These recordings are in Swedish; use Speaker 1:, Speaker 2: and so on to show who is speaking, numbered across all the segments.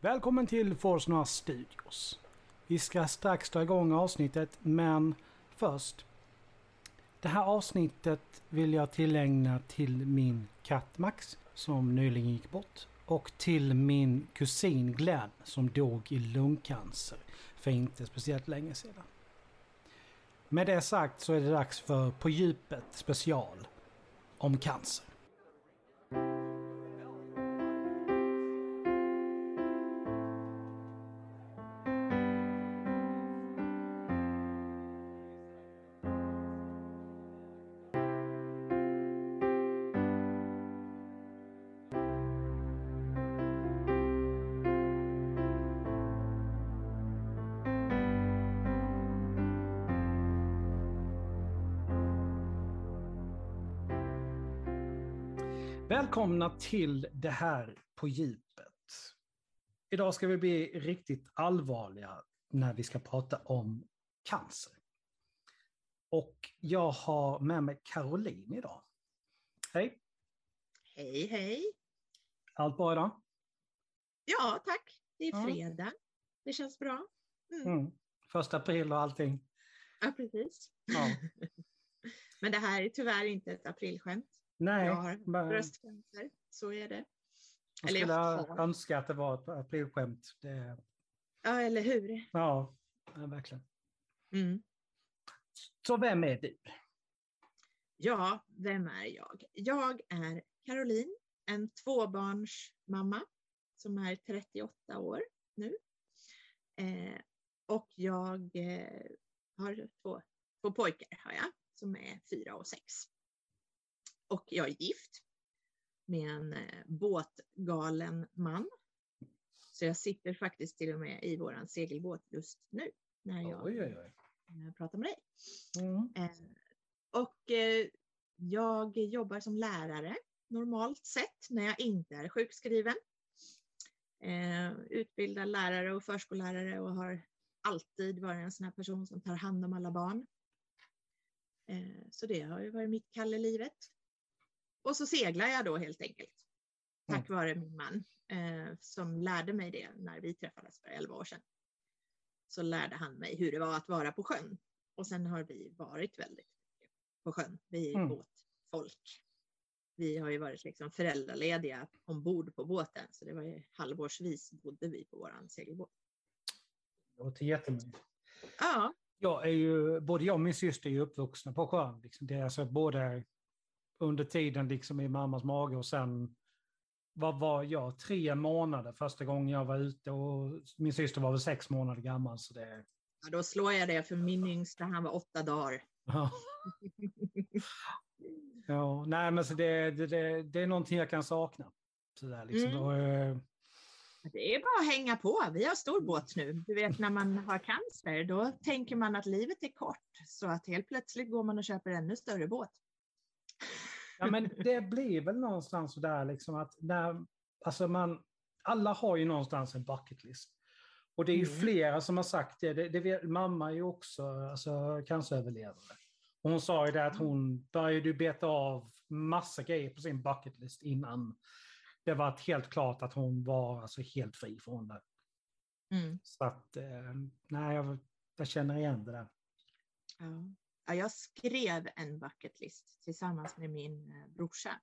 Speaker 1: Välkommen till Forsnöa Studios. Vi ska strax dra igång avsnittet, men först. Det här avsnittet vill jag tillägna till min katt Max, som nyligen gick bort. Och till min kusin Glenn, som dog i lungcancer för inte speciellt länge sedan. Med det sagt så är det dags för På djupet special om cancer. Välkomna till det här på djupet. Idag ska vi bli riktigt allvarliga när vi ska prata om cancer. Och jag har med mig Caroline idag. Hej!
Speaker 2: Hej, hej!
Speaker 1: Allt bra idag?
Speaker 2: Ja, tack. Det är fredag. Det känns bra. Mm.
Speaker 1: Mm. Första april och allting.
Speaker 2: Ja, precis.
Speaker 1: Ja.
Speaker 2: Men det här är tyvärr inte ett aprilskämt.
Speaker 1: Nej,
Speaker 2: Jag har
Speaker 1: men
Speaker 2: bröstcancer. Så är det.
Speaker 1: jag
Speaker 2: eller
Speaker 1: skulle
Speaker 2: jag
Speaker 1: önska att det var ett aprilskämt. Det,
Speaker 2: Ja, eller hur?
Speaker 1: ja, ja, verkligen.
Speaker 2: Mm.
Speaker 1: Så vem är du?
Speaker 2: Ja, vem är jag? Jag är Caroline, en tvåbarnsmamma som är 38 år nu. Eh, och jag eh, har två, två pojkar har jag, som är fyra och sex. Och jag är gift med en eh, båtgalen man. Så jag sitter faktiskt till och med i våran segelbåt just nu när jag
Speaker 1: Oj, oj, oj.
Speaker 2: pratar med dig.
Speaker 1: Mm.
Speaker 2: Eh, och eh, jag jobbar som lärare normalt sett när jag inte är sjukskriven. Utbildar lärare och förskollärare och har alltid varit en sån här person som tar hand om alla barn. Så det har ju varit mitt kall i livet. Och så seglar jag då helt enkelt. Tack vare min man eh, som lärde mig det när vi träffades för 11 år sedan. Så lärde han mig hur det var att vara på sjön. Och sen har vi varit väldigt på sjön. Vi är
Speaker 1: Mm.
Speaker 2: båtfolk. Vi har ju varit liksom föräldralediga ombord på båten. Så det var ju halvårsvis bodde vi på våran segelbåt.
Speaker 1: Det låter jättemycket.
Speaker 2: Ja,
Speaker 1: Jag är ju, både jag och min syster är ju uppvuxna på sjön. Liksom. Det är alltså både under tiden liksom i mammas mage och sen vad var jag, tre månader första gången jag var ute och min syster var väl sex månader gammal. Så det,
Speaker 2: ja, då slår jag det för min yngsta, han var åtta dagar.
Speaker 1: ja. ja, nej men så det, det, det, det är någonting jag kan sakna. Så där, liksom.
Speaker 2: Mm.
Speaker 1: och, eh,
Speaker 2: Det är bara att hänga på. Vi har stor båt nu. Du vet när man har cancer, då tänker man att livet är kort. Så att helt plötsligt går man och köper ännu större båt.
Speaker 1: Ja, men det blir väl någonstans sådär liksom att när, alltså man, alla har ju någonstans en bucket list. Och det är ju
Speaker 2: Mm.
Speaker 1: flera som har sagt det. det, det mamma är ju också alltså, canceröverlevare. Och hon sa ju det att
Speaker 2: Mm.
Speaker 1: hon började beta av massa grejer på sin bucket list innan det var helt klart att hon var alltså, helt fri från det.
Speaker 2: Mm.
Speaker 1: Så att, eh, nej, jag, jag känner igen det där.
Speaker 2: Ja. Ja, jag skrev en bucket list tillsammans med min eh, brorsa.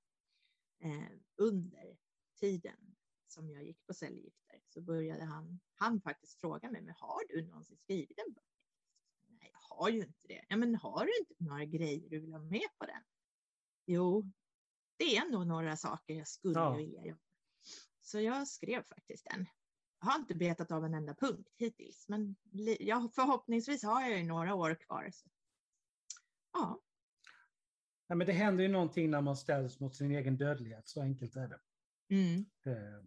Speaker 2: Eh, under tiden som jag gick på cellgifter så började han, han faktiskt fråga mig, men har du någonsin skrivit en bucket list? Nej, jag har ju inte det. Ja, men har du inte några grejer du vill ha med på den? Jo, det är nog några saker jag skulle
Speaker 1: Ja.
Speaker 2: vilja göra. Så jag skrev faktiskt den. Jag har inte betat av en enda punkt hittills, men förhoppningsvis har jag ju några år kvar. Så. Ja,
Speaker 1: Nej, men det händer ju någonting när man ställs mot sin egen dödlighet, så enkelt är det.
Speaker 2: mm.
Speaker 1: Eh,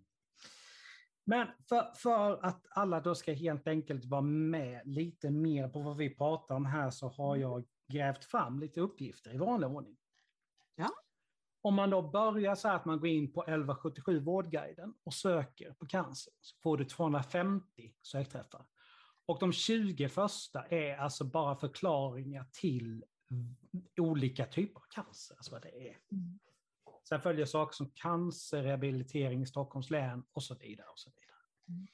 Speaker 1: Men för, för att alla då ska helt enkelt vara med lite mer på vad vi pratar om här så har jag grävt fram lite uppgifter i vanlig ordning.
Speaker 2: Ja.
Speaker 1: Om man då börjar så att man går in på 1177 Vårdguiden och söker på cancer så får du 250 sökträffar. Och de 20 första är alltså bara förklaringar till olika typer av cancer, alltså vad det är.
Speaker 2: Mm.
Speaker 1: Sen följer saker som cancer, rehabilitering i Stockholms län och så vidare. Och så vidare.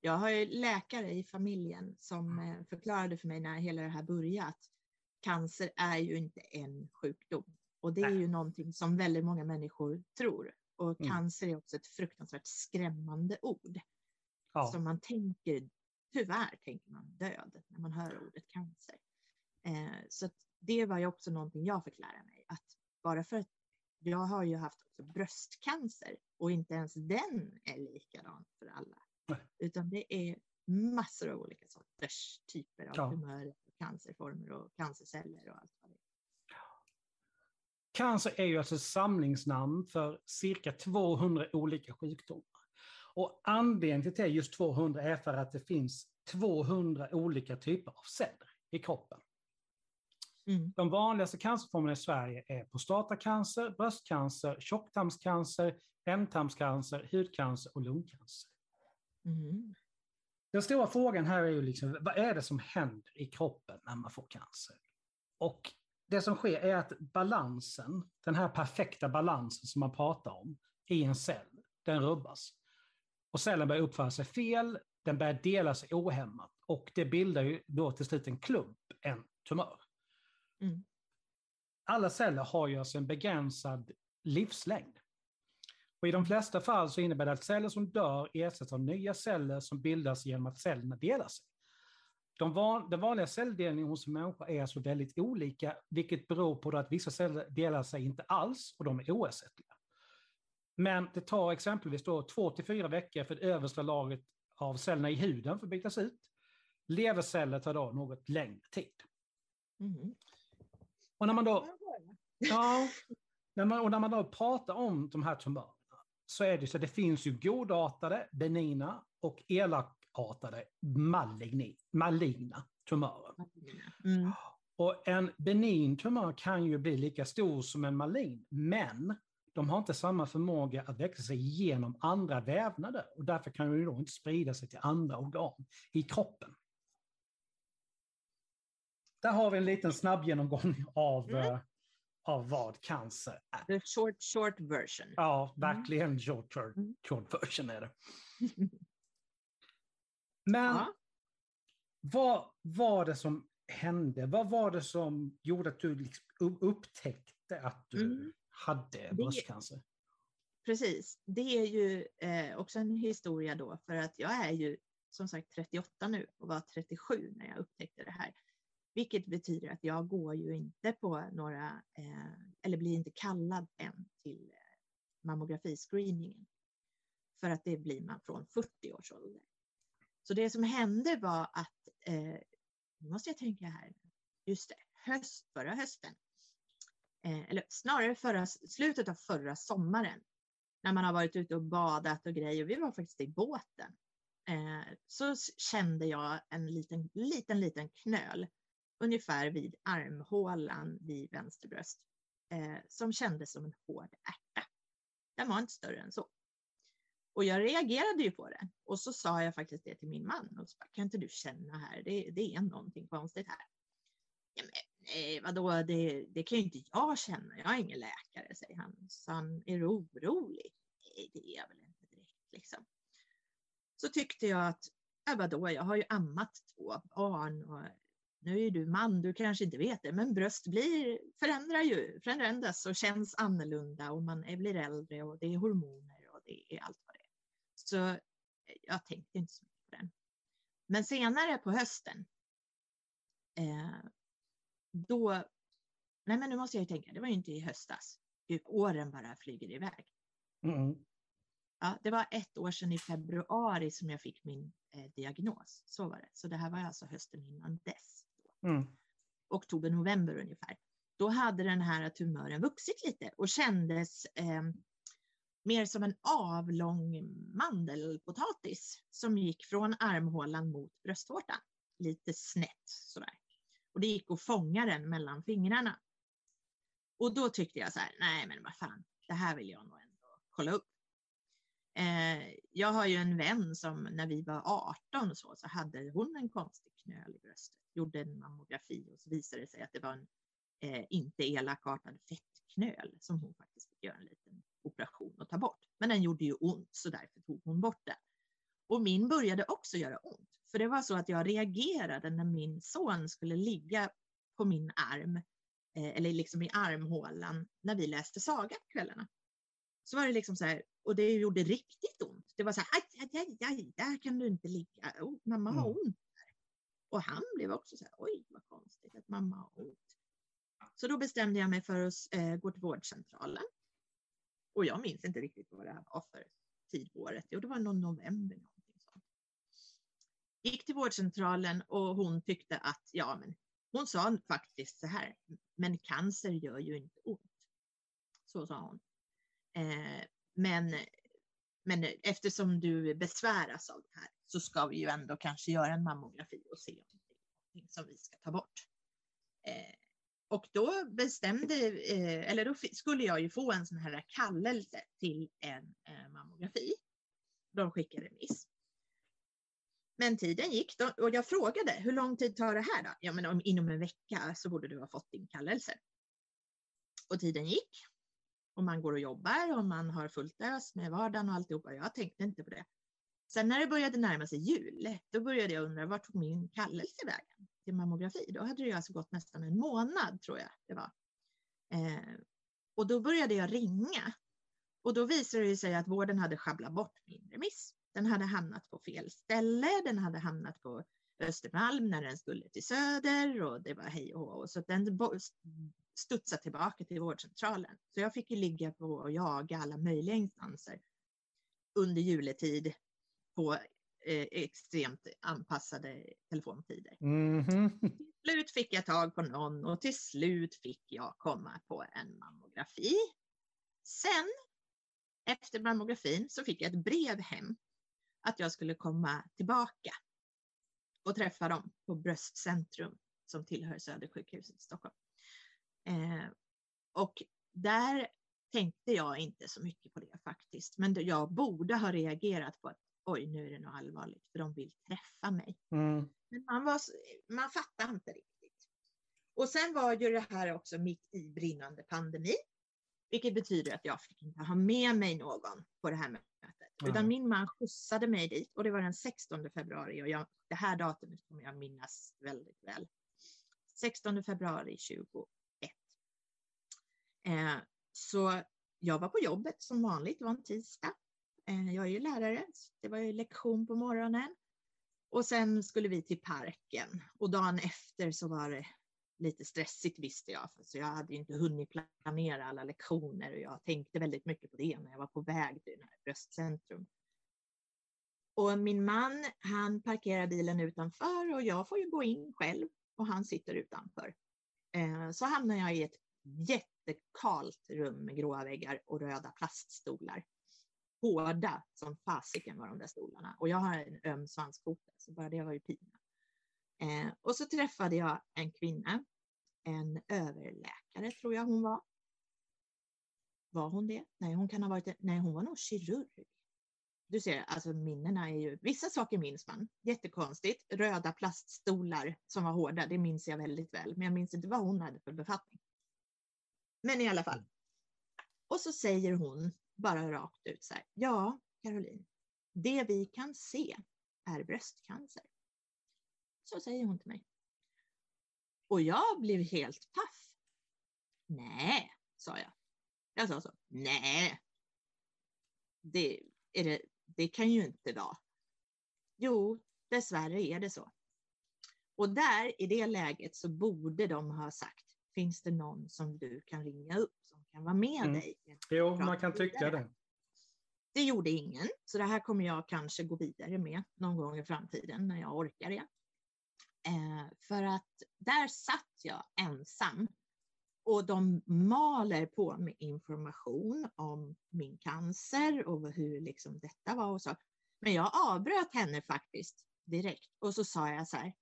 Speaker 2: Jag har ju läkare i familjen som eh, förklarade för mig när hela det här började att cancer är ju inte en sjukdom. Och det är ju någonting som väldigt många människor tror. Och
Speaker 1: Mm.
Speaker 2: cancer är också ett fruktansvärt skrämmande ord.
Speaker 1: Ja.
Speaker 2: Som man tänker, tyvärr tänker man död när man hör ordet cancer. Eh, så det var ju också någonting jag fick lära mig. Att bara för att jag har ju haft också bröstcancer och inte ens den är likadan för alla.
Speaker 1: Nej.
Speaker 2: Utan det är massor av olika sorters typer av
Speaker 1: Ja.
Speaker 2: tumörer, cancerformer och cancerceller och allt vad det är.
Speaker 1: Cancer är ju alltså ett samlingsnamn för cirka 200 olika sjukdomar. Och anledningen till att det är just 200 är för att det finns 200 olika typer av celler i kroppen.
Speaker 2: Mm.
Speaker 1: De vanligaste cancerformerna i Sverige är prostatacancer, bröstcancer, tjocktarmscancer, ändtarmscancer, hudcancer och lungcancer.
Speaker 2: Mm.
Speaker 1: Den stora frågan här är ju liksom, vad är det som händer i kroppen när man får cancer? Och det som sker är att balansen, den här perfekta balansen som man pratar om i en cell, den rubbas. Och cellen börjar uppföra sig fel, den börjar dela sig ohämmat och det bildar ju då till slut en klump, en tumör.
Speaker 2: Mm.
Speaker 1: Alla celler har ju alltså en begränsad livslängd. Och I de flesta fall så innebär det att celler som dör ersätts av nya celler som bildas genom att cellerna delar sig. De van, den vanliga celldelningen hos en människa är alltså väldigt olika, vilket beror på att vissa celler delar sig inte alls och de är oersättliga. Men det tar exempelvis då två till fyra veckor för det översta lagret av cellerna i huden för att bytas ut. Leverceller tar då något längre tid.
Speaker 2: Mm.
Speaker 1: Och när man då Ja, när man, och när man då pratar om de här tumörerna så är det så att det finns ju godartade, benigna och elakartade maligni, maligna tumörer.
Speaker 2: Mm.
Speaker 1: Och en benign tumör kan ju bli lika stor som en malign, men de har inte samma förmåga att växa sig igenom andra vävnader och därför kan de då inte sprida sig till andra organ i kroppen. Där har vi en liten snabb genomgång av,
Speaker 2: Mm.
Speaker 1: eh, av vad cancer är.
Speaker 2: The short, short version.
Speaker 1: Ja, verkligen short, short,
Speaker 2: Mm.
Speaker 1: short version är det. Men
Speaker 2: Ja.
Speaker 1: vad var det som hände? Vad var det som gjorde att du liksom upptäckte att du
Speaker 2: Mm.
Speaker 1: hade bröstcancer?
Speaker 2: Precis. Det är ju eh, också en historia då för att jag är ju som sagt 38 nu och var 37 när jag upptäckte det här. Vilket betyder att jag går ju inte på några, eh, eller blir inte kallad än till eh, mammografiscreeningen. För att det blir man från 40 års ålder. Så det som hände var att, eh, nu måste jag tänka här, just det, höst, förra hösten. Eh, eller snarare förra, slutet av förra sommaren när man har varit ute och badat och grejer. Vi var faktiskt i båten. Eh, så kände jag en liten, liten, liten knöl ungefär vid armhålan vid vänster bröst eh, som kändes som en hård ärta. Den var inte större än så. Och jag reagerade ju på det och så sa jag faktiskt det till min man och så bara, kan inte du känna här, det, det är någonting konstigt här. Ja, men, nej, vadå, det, det kan ju inte jag känna, jag är ingen läkare, säger han. Så han, är du orolig? Nej, det är jag väl inte direkt liksom. Så tyckte jag att, ja, vadå, jag har ju ammat två barn och nu är du man, du kanske inte vet det, men bröst blir, förändrar ju, förändras och känns annorlunda och man blir äldre och det är hormoner och det är allt vad det är. Så eh, jag tänkte inte så mycket på den. Men senare på hösten, eh, då, nej men nu måste jag ju tänka, det var ju inte i höstas, Gud, åren bara flyger iväg.
Speaker 1: Mm.
Speaker 2: Ja, det var ett år sedan i februari som jag fick min eh, diagnos. Så var det. Så det här var alltså hösten innan dess.
Speaker 1: Mm.
Speaker 2: Oktober, november ungefär. Då hade den här tumören vuxit lite och kändes eh, mer som en avlång mandelpotatis som gick från armhålan mot bröstvårtan. Lite snett sådär. Och det gick att fånga den mellan fingrarna. Och då tyckte jag så här, nej men vad fan, det här vill jag nog ändå kolla upp. Eh, jag har ju en vän som när vi var 18 och så, så hade hon en konstig knöl i bröstet. Gjorde en mammografi och så visade det sig att det var en eh, inte elakartad fettknöl som hon faktiskt fick göra en liten operation och ta bort. Men den gjorde ju ont så därför tog hon bort den. Och min började också göra ont. För det var så att jag reagerade när min son skulle ligga på min arm, eh, eller liksom i armhålan, när vi läste saga på kvällarna. Så var det liksom så här, och det gjorde riktigt ont. Det var så här, aj, aj, aj, aj där kan du inte ligga. Oh, mamma har
Speaker 1: Mm.
Speaker 2: ont. Och han blev också så här, oj vad konstigt att mamma har ont. Så då bestämde jag mig för att eh, gå till vårdcentralen. Och jag minns inte riktigt vad det här var för tid på året. Jo, det var någon november. Någonting sånt. Gick till vårdcentralen och hon tyckte att, ja men, hon sa faktiskt så här, men cancer gör ju inte ont. Så sa hon. Eh, men, men eftersom du besväras av det här så ska vi ju ändå kanske göra en mammografi och se om det är någonting som vi ska ta bort. Eh, och då bestämde, eh, eller då skulle jag ju få en sån här kallelse till en eh, mammografi. De skickade remiss. Men tiden gick då, och jag frågade hur lång tid tar det här då? Ja, men om, inom en vecka så borde du ha fått din kallelse. Och tiden gick. Och man går och jobbar och man har fullt ös med vardagen och alltihopa. Jag tänkte inte på det. Sen när det började närma sig jul, då började jag undra vart tog min kallelse vägen till mammografi? Då hade det alltså gått nästan en månad tror jag det var. Eh, och då började jag ringa och då visade det sig att vården hade sjabblat bort min remiss. Den hade hamnat på fel ställe, den hade hamnat på Östermalm när den skulle till Söder och det var hej och hå. Så den studsade tillbaka till vårdcentralen. Så jag fick ju ligga på och jaga alla möjliga instanser under juletid på eh, extremt anpassade telefontider.
Speaker 1: Mhm.
Speaker 2: Till slut fick jag tag på någon och till slut fick jag komma på en mammografi. Sen efter mammografin så fick jag ett brev hem att jag skulle komma tillbaka och träffa dem på Bröstcentrum som tillhör Södersjukhuset i Stockholm. Eh, och där tänkte jag inte så mycket på det faktiskt, men jag borde ha reagerat på att oj, nu är det nog allvarligt för de vill träffa mig.
Speaker 1: Mm.
Speaker 2: Men man, var, man fattade inte riktigt. Och sen var ju det här också mitt i brinnande pandemi. Vilket betyder att jag fick inte ha med mig någon på det här mötet.
Speaker 1: Nej.
Speaker 2: Utan min man skjutsade mig dit och det var den 16 februari och jag, det här datumet kommer jag minnas väldigt väl. 16 februari 21. Eh, så jag var på jobbet som vanligt, det var en tisdag. Eh, jag är ju lärare, så det var ju lektion på morgonen. Och sen skulle vi till parken och dagen efter så var det lite stressigt visste jag, för så jag hade ju inte hunnit planera alla lektioner och jag tänkte väldigt mycket på det när jag var på väg till det här bröstcentrum. Och min man, han parkerar bilen utanför och jag får ju gå in själv och han sitter utanför. Eh, så hamnar jag i ett jättekalt rum med gråa väggar och röda plaststolar. Hårda som fasiken var de där stolarna och jag har en öm svanskota så bara det var ju pina. Eh, och så träffade jag en kvinna, en överläkare tror jag hon var. Var hon det? Nej, hon kan ha varit, nej hon var nog kirurg. Du ser, alltså minnena är ju, vissa saker minns man, jättekonstigt. Röda plaststolar som var hårda, det minns jag väldigt väl, men jag minns inte vad hon hade för befattning. Men i alla fall. Och så säger hon bara rakt ut så här, ja Caroline, det vi kan se är bröstcancer. Så säger hon till mig. Och jag blev helt paff. Nej, sa jag. Jag sa så. Nej. Det, är det, det kan ju inte vara. Jo, dessvärre är det så. Och där i det läget så borde de ha sagt, finns det någon som du kan ringa upp kan vara med
Speaker 1: Mm.
Speaker 2: dig?
Speaker 1: Jo, man kan tycka det.
Speaker 2: Det gjorde ingen, så det här kommer jag kanske gå vidare med någon gång i framtiden när jag orkar det. Eh, för att där satt jag ensam och de maler på med information om min cancer och hur liksom detta var och så. Men jag avbröt henne faktiskt direkt och så sa jag så här.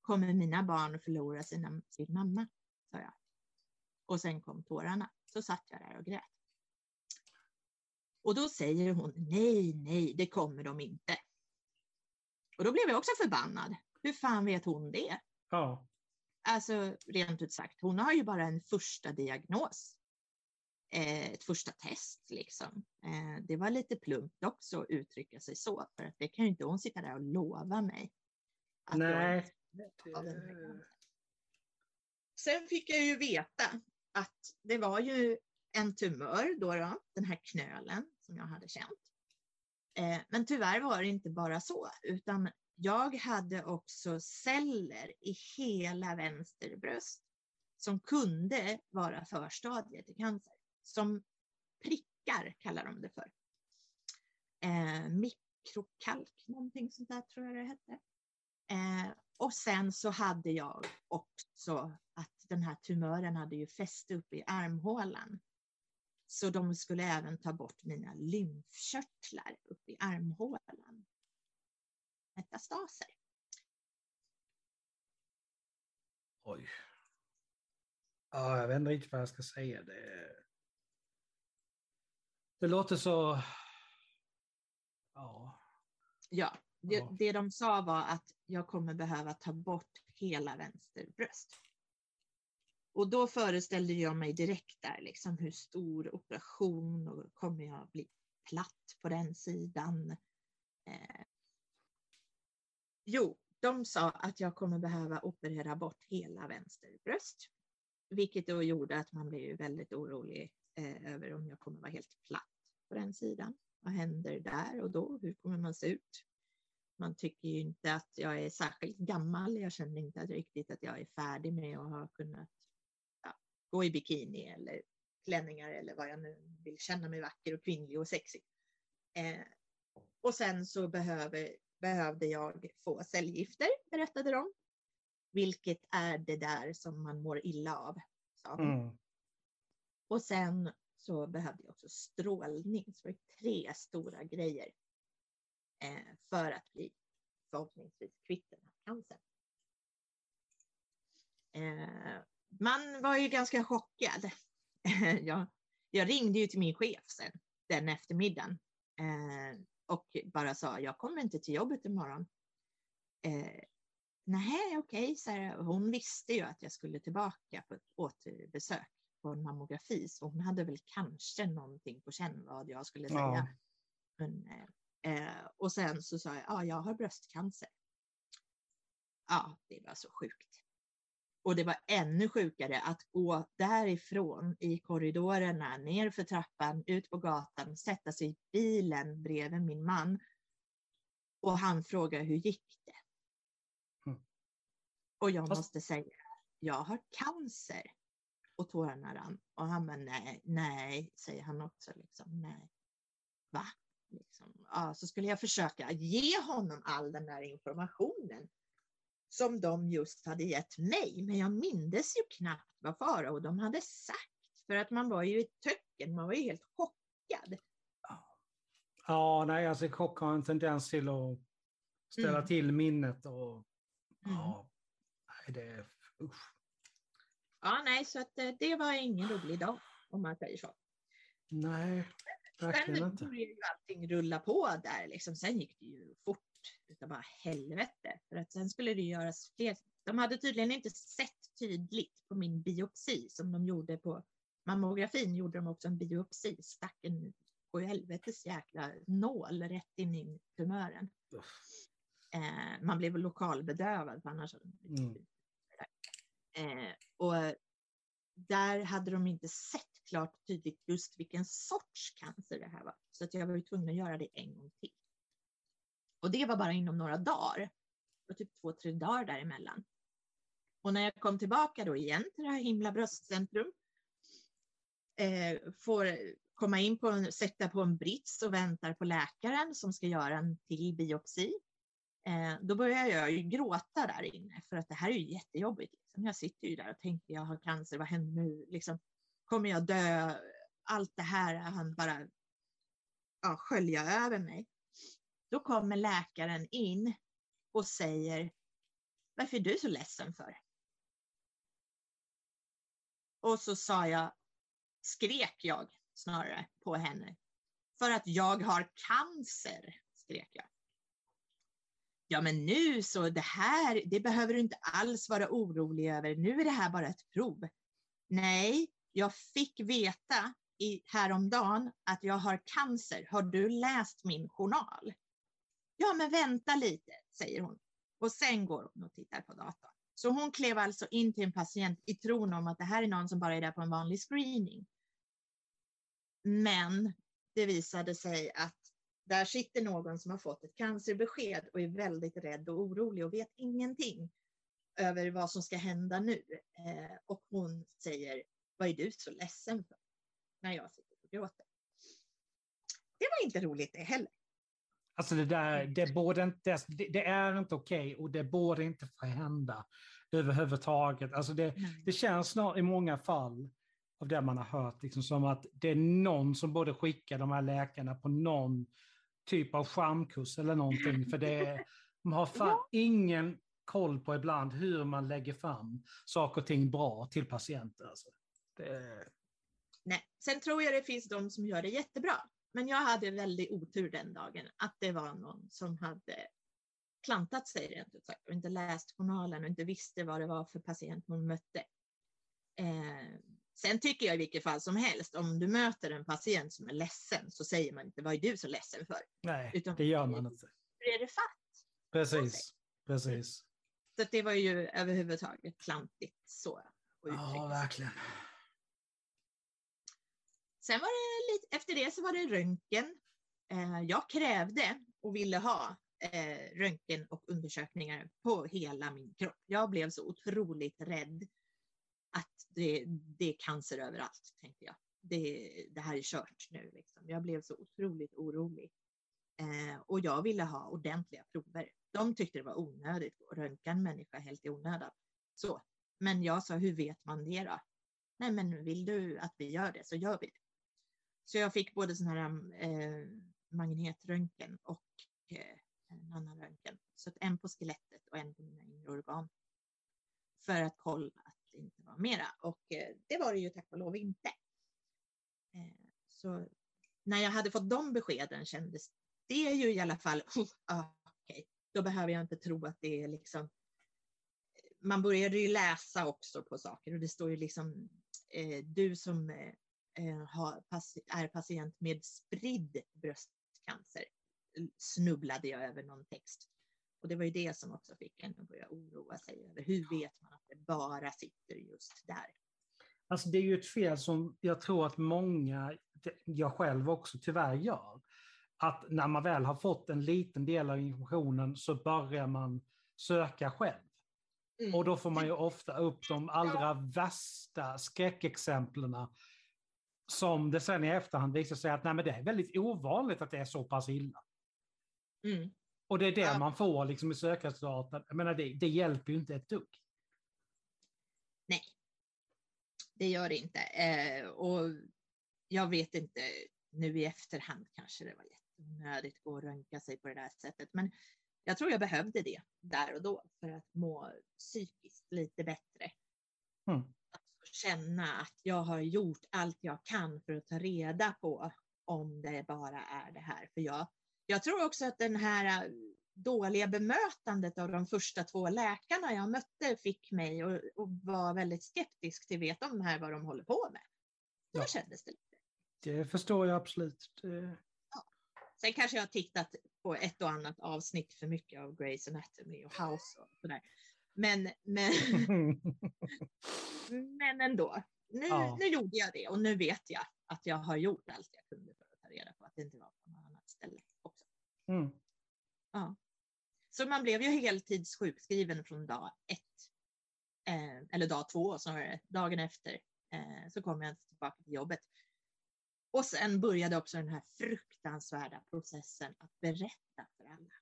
Speaker 2: Kommer mina barn förlora sina, sin mamma? Och sen kom tårarna. Så satt jag där och grät. Och då säger hon nej, nej, det kommer de inte. Och då blev jag också förbannad. Hur fan vet hon det?
Speaker 1: Ja.
Speaker 2: Alltså rent ut sagt, hon har ju bara en första diagnos. eh, ett första test. Liksom. Eh, det var lite plumpt också att uttrycka sig så, för att det kan ju inte hon sitta där och lova mig.
Speaker 1: Nej.
Speaker 2: Sen fick jag ju veta att det var ju en tumör då, då den här knölen som jag hade känt. Eh, men tyvärr var det inte bara så, utan jag hade också celler i hela vänster bröst som kunde vara förstadiet till cancer. Som prickar kallar de det för. Eh, mikrokalk, någonting sånt där tror jag det hette. Eh, och sen så hade jag också den här tumören hade ju fäst upp i armhålan. Så de skulle även ta bort mina lymfkörtlar upp i armhålan. Metastaser.
Speaker 1: Oj. Ja, jag vet inte riktigt vad jag ska säga. Det, det låter så... Ja.
Speaker 2: Ja, det, det de sa var att jag kommer behöva ta bort hela vänster bröst. Och då föreställde jag mig direkt där liksom hur stor operation och kommer jag bli platt på den sidan? Eh, jo, de sa att jag kommer behöva operera bort hela vänster bröst, vilket då gjorde att man blev väldigt orolig eh, över om jag kommer vara helt platt på den sidan. Vad händer där och då? Hur kommer man se ut? Man tycker ju inte att jag är särskilt gammal. Jag känner inte riktigt att jag är färdig med att ha kunnat gå i bikini eller klänningar eller vad jag nu vill känna mig vacker och kvinnlig och sexig. Eh, och sen så behöver, behövde jag få cellgifter, berättade de. Vilket är det där som man mår illa av, sa hon.
Speaker 1: Mm.
Speaker 2: Och sen så behövde jag också strålning. Så det var tre stora grejer eh, för att bli förhoppningsvis kvitt den här cancern. Eh, man var ju ganska chockad. jag, jag ringde ju till min chef sen den eftermiddagen eh, och bara sa jag kommer inte till jobbet imorgon. Eh, Nej, okej, okay, hon visste ju att jag skulle tillbaka på ett återbesök på en mammografi, så hon hade väl kanske någonting på känn vad jag skulle säga.
Speaker 1: Ja.
Speaker 2: Men, eh, och sen så sa jag, ja, jag har bröstcancer. Ja, det var så sjukt. Och det var ännu sjukare att gå därifrån i korridorerna, ner för trappan, ut på gatan, sätta sig i bilen bredvid min man. Och han frågar, hur gick det?
Speaker 1: Mm.
Speaker 2: Och jag
Speaker 1: Fast-
Speaker 2: måste säga, jag har cancer. Och tårarna rann. Och han bara, nej, nej, säger han också. Liksom, nej. Va? Liksom. Ja, så skulle jag försöka ge honom all den där informationen som de just hade gett mig. Men jag mindes ju knappt vad fara och de hade sagt. För att man var ju i töcken, man var ju helt chockad.
Speaker 1: Ja, nej, alltså chock har en tendens till att ställa
Speaker 2: Mm.
Speaker 1: till minnet och...
Speaker 2: Mm.
Speaker 1: Ja, nej, det är... Usch.
Speaker 2: Ja, nej, så att eh, det var ingen rolig dag om man säger så.
Speaker 1: Nej, verkligen
Speaker 2: Sen
Speaker 1: inte.
Speaker 2: började ju allting rulla på där liksom. Sen gick det utav bara helvete. För att sen skulle det göras fler. De hade tydligen inte sett tydligt på min biopsi som de gjorde på mammografin gjorde de också en biopsi. Stack en på helvetes jäkla nål rätt in i tumören. Eh, man blev lokalbedövad för annars
Speaker 1: Mm.
Speaker 2: Eh, och där hade de inte sett klart tydligt just vilken sorts cancer det här var. Så att jag var tvungen att göra det en gång till. Och det var bara inom några dagar. Det var typ två, tre dagar däremellan. Och när jag kom tillbaka då igen till det här himla bröstcentrum. Eh, får komma in på en, sätta på en brits och väntar på läkaren som ska göra en till biopsi. Eh, då börjar jag ju gråta där inne för att det här är ju jättejobbigt. Liksom. Jag sitter ju där och tänker jag har cancer, vad händer nu? Liksom, kommer jag dö? Allt det här han bara ja, skölja över mig. Då kommer läkaren in och säger varför är du så ledsen för? Och så sa jag, skrek jag snarare på henne. För att jag har cancer, skrek jag. Ja, men nu så det här, det behöver du inte alls vara orolig över. Nu är det här bara ett prov. Nej, jag fick veta i, häromdagen att jag har cancer. Har du läst min journal? Ja, men vänta lite, säger hon. Och sen går hon och tittar på datorn. Så hon klev alltså in till en patient i tron om att det här är någon som bara är där på en vanlig screening. Men det visade sig att där sitter någon som har fått ett cancerbesked och är väldigt rädd och orolig och vet ingenting över vad som ska hända nu. Eh, och hon säger, vad är du så ledsen för? När jag sitter och gråter. Det var inte roligt det heller.
Speaker 1: Alltså det där, det borde inte, det, det är inte okej okay och det borde inte få hända överhuvudtaget. Alltså det, det känns snart i många fall av det man har hört liksom som att det är någon som borde skicka de här läkarna på någon typ av charmkurs eller någonting. För det, man har fan ingen koll på ibland hur man lägger fram saker och ting bra till patienter. Alltså. Det...
Speaker 2: Nej. Sen tror jag det finns de som gör det jättebra. Men jag hade väldigt otur den dagen att det var någon som hade klantat sig rent ut sagt och inte läst journalen och inte visste vad det var för patient hon mötte. Eh, sen tycker jag i vilket fall som helst, om du möter en patient som är ledsen så säger man inte vad är du så ledsen för?
Speaker 1: Nej, Utan, det gör man inte.
Speaker 2: Hur är det fatt?
Speaker 1: Precis, precis.
Speaker 2: Så det var ju överhuvudtaget klantigt så.
Speaker 1: Ja, verkligen.
Speaker 2: Sen var det lite, efter det så var det röntgen. Eh, jag krävde och ville ha eh, röntgen och undersökningar på hela min kropp. Jag blev så otroligt rädd att det, det är cancer överallt, tänkte jag. Det, det här är kört nu. Liksom. Jag blev så otroligt orolig. Eh, och jag ville ha ordentliga prover. De tyckte det var onödigt att röntga en människa helt i onödan. Så. Men jag sa, hur vet man det då? Nej, men vill du att vi gör det så gör vi det. Så jag fick både sån här mm, eh, magnetröntgen och eh, en annan röntgen. Så att en på skelettet och en på mina inre organ. För att kolla att det inte var mera. Och eh, det var det ju tack och lov inte. Eh, så när jag hade fått de beskeden kändes det ju i alla fall, oh, ah, okay. då behöver jag inte tro att det är liksom eh, man började ju läsa också på saker och det står ju liksom eh, du som eh, eh, har, är patient med spridd bröstcancer snubblade jag över någon text. Och det var ju det som också fick en att börja oroa sig över. Hur vet man att det bara sitter just där?
Speaker 1: Alltså det är ju ett fel som jag tror att många, jag själv också tyvärr gör. Att när man väl har fått en liten del av informationen så börjar man söka själv. Mm. Och då får man ju ofta upp de allra ja. värsta skräckexemplen som det sen i efterhand visar sig att nej, men det är väldigt ovanligt att det är så pass illa. Mm. Och det är det ja. man får liksom i sökresultaten. Jag menar, det, det hjälper ju inte ett dugg.
Speaker 2: Nej, det gör det inte. Eh, och jag vet inte, nu i efterhand kanske det var jätteonödigt att gå och röntga sig på det där sättet. Men jag tror jag behövde det där och då för att må psykiskt lite bättre. Mm. Känna att jag har gjort allt jag kan för att ta reda på om det bara är det här. För jag jag tror också att den här äh, dåliga bemötandet av de första två läkarna jag mötte fick mig att vara väldigt skeptisk till vet de här vad de håller på med. Så ja. kändes det lite.
Speaker 1: Det förstår jag absolut. Det...
Speaker 2: Ja. Sen kanske jag har tittat på ett och annat avsnitt för mycket av Grey's Anatomy och House och sådär. Men, men, men ändå. Nu, ja. nu gjorde jag det och nu vet jag att jag har gjort allt jag kunde för att ta reda på att det inte var på något annat ställe. Mm. Ja. Så man blev ju heltidssjukskriven från dag ett. Eh, eller dag två snarare, dagen efter eh, så kom jag tillbaka till jobbet. Och sen började också den här fruktansvärda processen att berätta för alla.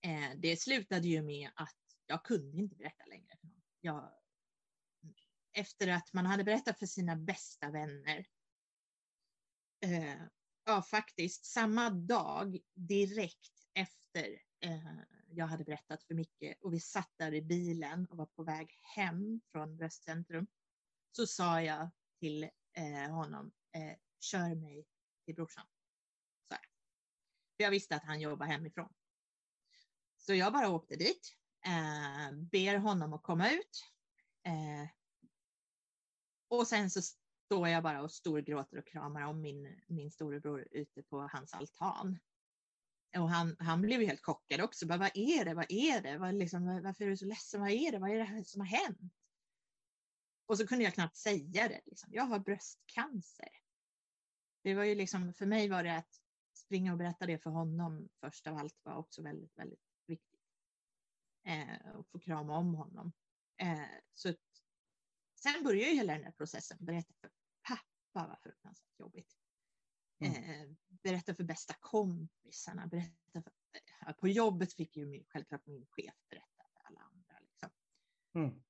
Speaker 2: Eh, det slutade ju med att jag kunde inte berätta längre. Jag, efter att man hade berättat för sina bästa vänner eh, ja, faktiskt samma dag direkt efter eh, jag hade berättat för Micke och vi satt där i bilen och var på väg hem från Bröstcentrum så sa jag till eh, honom, eh, kör mig till brorsan. Så här. För jag visste att han jobbar hemifrån. Så jag bara åkte dit, eh, ber honom att komma ut. Eh, och sen så står jag bara och storgråter och kramar om min, min storebror ute på hans altan. Och han, han blev ju helt chockad också. Bara, vad är det? Vad är det? Vad, liksom, varför är du så ledsen? Vad är det? Vad är det som har hänt? Och så kunde jag knappt säga det. Liksom. Jag har bröstcancer. Det var ju liksom, för mig var det att springa och berätta det för honom först av allt var också väldigt, väldigt. Eh, och få krama om honom. Eh, så sen började ju hela den här processen. Berätta för pappa var fruktansvärt jobbigt. Mm. Eh, berätta för bästa kompisarna. Berätta för, eh, på jobbet fick ju självklart min chef berätta för alla andra. Liksom. Mm.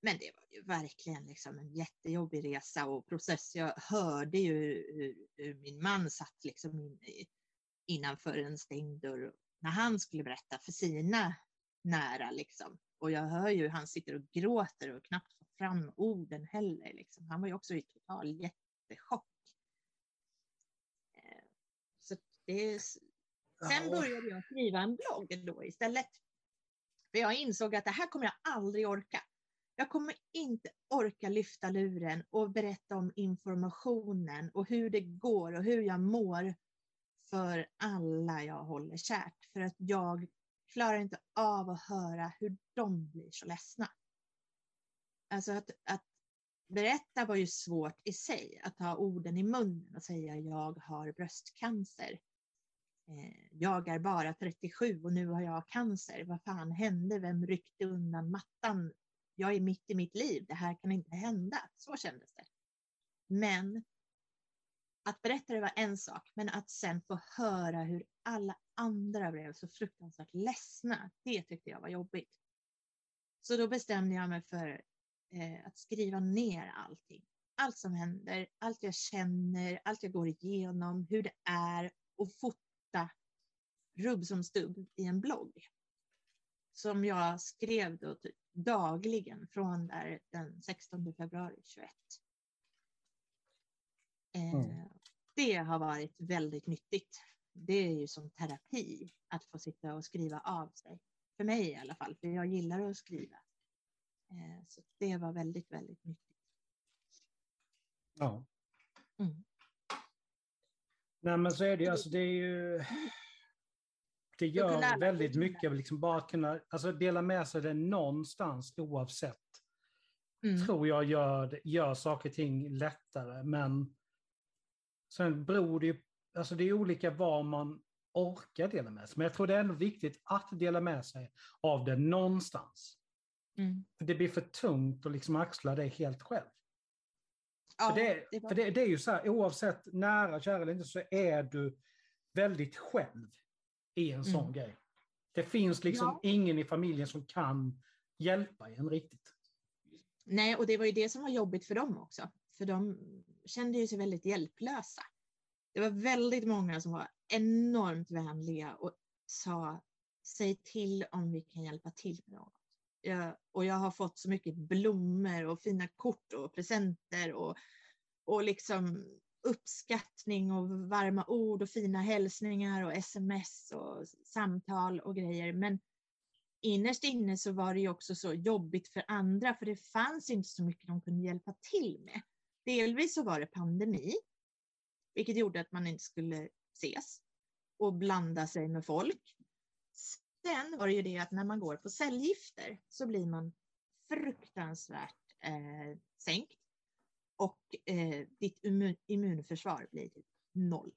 Speaker 2: Men det var ju verkligen liksom en jättejobbig resa och process. Jag hörde ju hur, hur min man satt liksom in, innanför en stängd dörr när han skulle berätta för sina nära. Liksom. Och jag hör ju hur han sitter och gråter och knappt får fram orden heller. Liksom. Han var ju också i total jättechock. Eh, så det, sen började jag skriva en blogg då istället. För jag insåg att det här kommer jag aldrig orka. Jag kommer inte orka lyfta luren och berätta om informationen och hur det går och hur jag mår för alla jag håller kärt. För att jag klarar inte av att höra hur de blir så ledsna. Alltså att, att berätta var ju svårt i sig, att ha orden i munnen och säga jag har bröstcancer. Eh, jag är bara 37 och nu har jag cancer. Vad fan hände? Vem ryckte undan mattan jag är mitt i mitt liv, det här kan inte hända. Så kändes det. Men att berätta det var en sak, men att sen få höra hur alla andra blev så fruktansvärt ledsna, det tyckte jag var jobbigt. Så då bestämde jag mig för eh, att skriva ner allting. Allt som händer, allt jag känner, allt jag går igenom, hur det är och fota rubb som stubb i en blogg. Som jag skrev då typ dagligen från där den 16 februari 21. Eh, mm. Det har varit väldigt nyttigt. Det är ju som terapi att få sitta och skriva av sig. För mig i alla fall, för jag gillar att skriva. Eh, så det var väldigt, väldigt nyttigt.
Speaker 1: Ja. Mm. Nej men så är det ju, alltså det är ju det gör väldigt mycket, liksom bara kunna alltså dela med sig det någonstans oavsett. Mm. Tror jag gör, gör saker och ting lättare, men sen beror det ju, alltså det är olika vad man orkar dela med sig. Men jag tror det är ändå viktigt att dela med sig av det någonstans. Mm. För det blir för tungt att liksom axla det helt själv. Ja, för det, för det, det är ju så här, oavsett nära, kära eller inte, så är du väldigt själv i en sån mm. grej. Det finns liksom ja. ingen i familjen som kan hjälpa en riktigt.
Speaker 2: Nej, och det var ju det som var jobbigt för dem också. För de kände ju sig väldigt hjälplösa. Det var väldigt många som var enormt vänliga och sa säg till om vi kan hjälpa till med något. Jag, och jag har fått så mycket blommor och fina kort och presenter och, och liksom uppskattning och varma ord och fina hälsningar och sms och samtal och grejer. Men innerst inne så var det ju också så jobbigt för andra för det fanns inte så mycket de kunde hjälpa till med. Delvis så var det pandemi, vilket gjorde att man inte skulle ses och blanda sig med folk. Sen var det ju det att när man går på cellgifter så blir man fruktansvärt eh, sänkt och eh, ditt immun immunförsvar blir typ noll.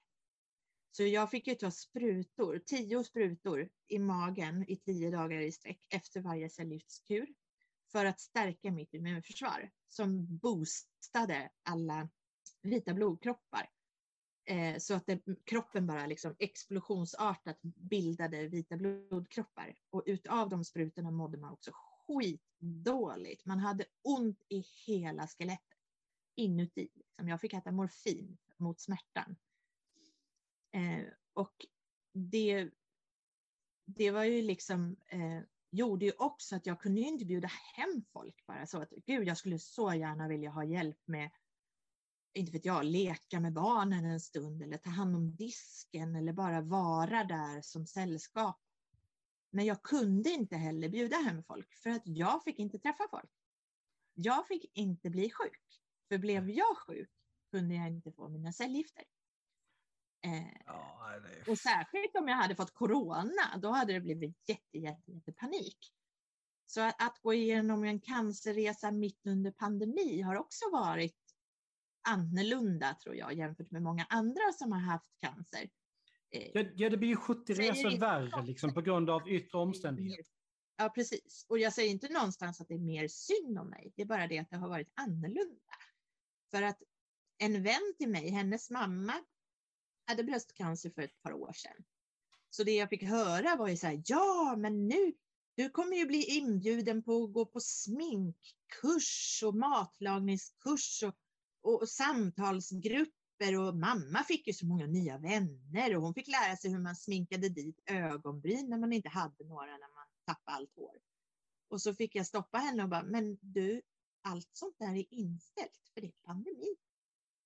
Speaker 2: Så jag fick ju ta sprutor, tio sprutor i magen i tio dagar i sträck efter varje cellgiftskur för att stärka mitt immunförsvar som boostade alla vita blodkroppar. Eh, så att det, kroppen bara liksom explosionsartat bildade vita blodkroppar. Och utav de sprutorna mådde man också skitdåligt. Man hade ont i hela skelettet inuti. Liksom. Jag fick äta morfin mot smärtan. Eh, och det, det var ju liksom, eh, gjorde ju också att jag kunde inte bjuda hem folk bara så att gud, jag skulle så gärna vilja ha hjälp med, inte vet jag, leka med barnen en stund eller ta hand om disken eller bara vara där som sällskap. Men jag kunde inte heller bjuda hem folk för att jag fick inte träffa folk. Jag fick inte bli sjuk. För blev jag sjuk kunde jag inte få mina cellgifter. Eh,
Speaker 1: Ja,
Speaker 2: och särskilt om jag hade fått corona, då hade det blivit jätte, jätte, jätte panik. Så att, att gå igenom en cancerresa mitt under pandemi har också varit annorlunda tror jag jämfört med många andra som har haft cancer. Eh,
Speaker 1: Ja, det blir ju 70
Speaker 2: Säger
Speaker 1: resor värre liksom, på grund av yttre omständigheter.
Speaker 2: Ja, precis. Och jag säger inte någonstans att det är mer synd om mig. Det är bara det att det har varit annorlunda. För att en vän till mig, hennes mamma, hade bröstcancer för ett par år sedan. Så det jag fick höra var ju så här, ja men nu, du kommer ju bli inbjuden på att gå på sminkkurs och matlagningskurs och, och, samtalsgrupper och mamma fick ju så många nya vänner och hon fick lära sig hur man sminkade dit ögonbryn när man inte hade några när man tappade allt hår. Och så fick jag stoppa henne och bara, men du, allt sånt där är inställt för det är pandemi.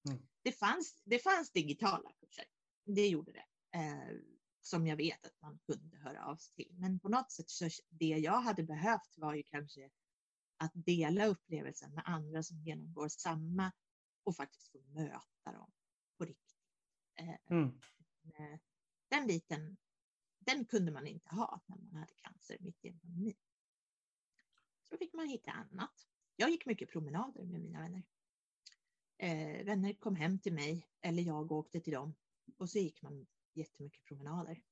Speaker 1: Mm.
Speaker 2: Det, fanns, det fanns digitala kurser, det gjorde det. Eh, som jag vet att man kunde höra av sig till. Men på något sätt så det jag hade behövt var ju kanske att dela upplevelsen med andra som genomgår samma och faktiskt få möta dem på riktigt. Eh,
Speaker 1: Mm.
Speaker 2: eh, den biten, den kunde man inte ha när man hade cancer mitt i en pandemi. Så fick man hitta annat. Jag gick mycket promenader med mina vänner. Eh, vänner kom hem till mig eller jag åkte till dem och så gick man jättemycket promenader.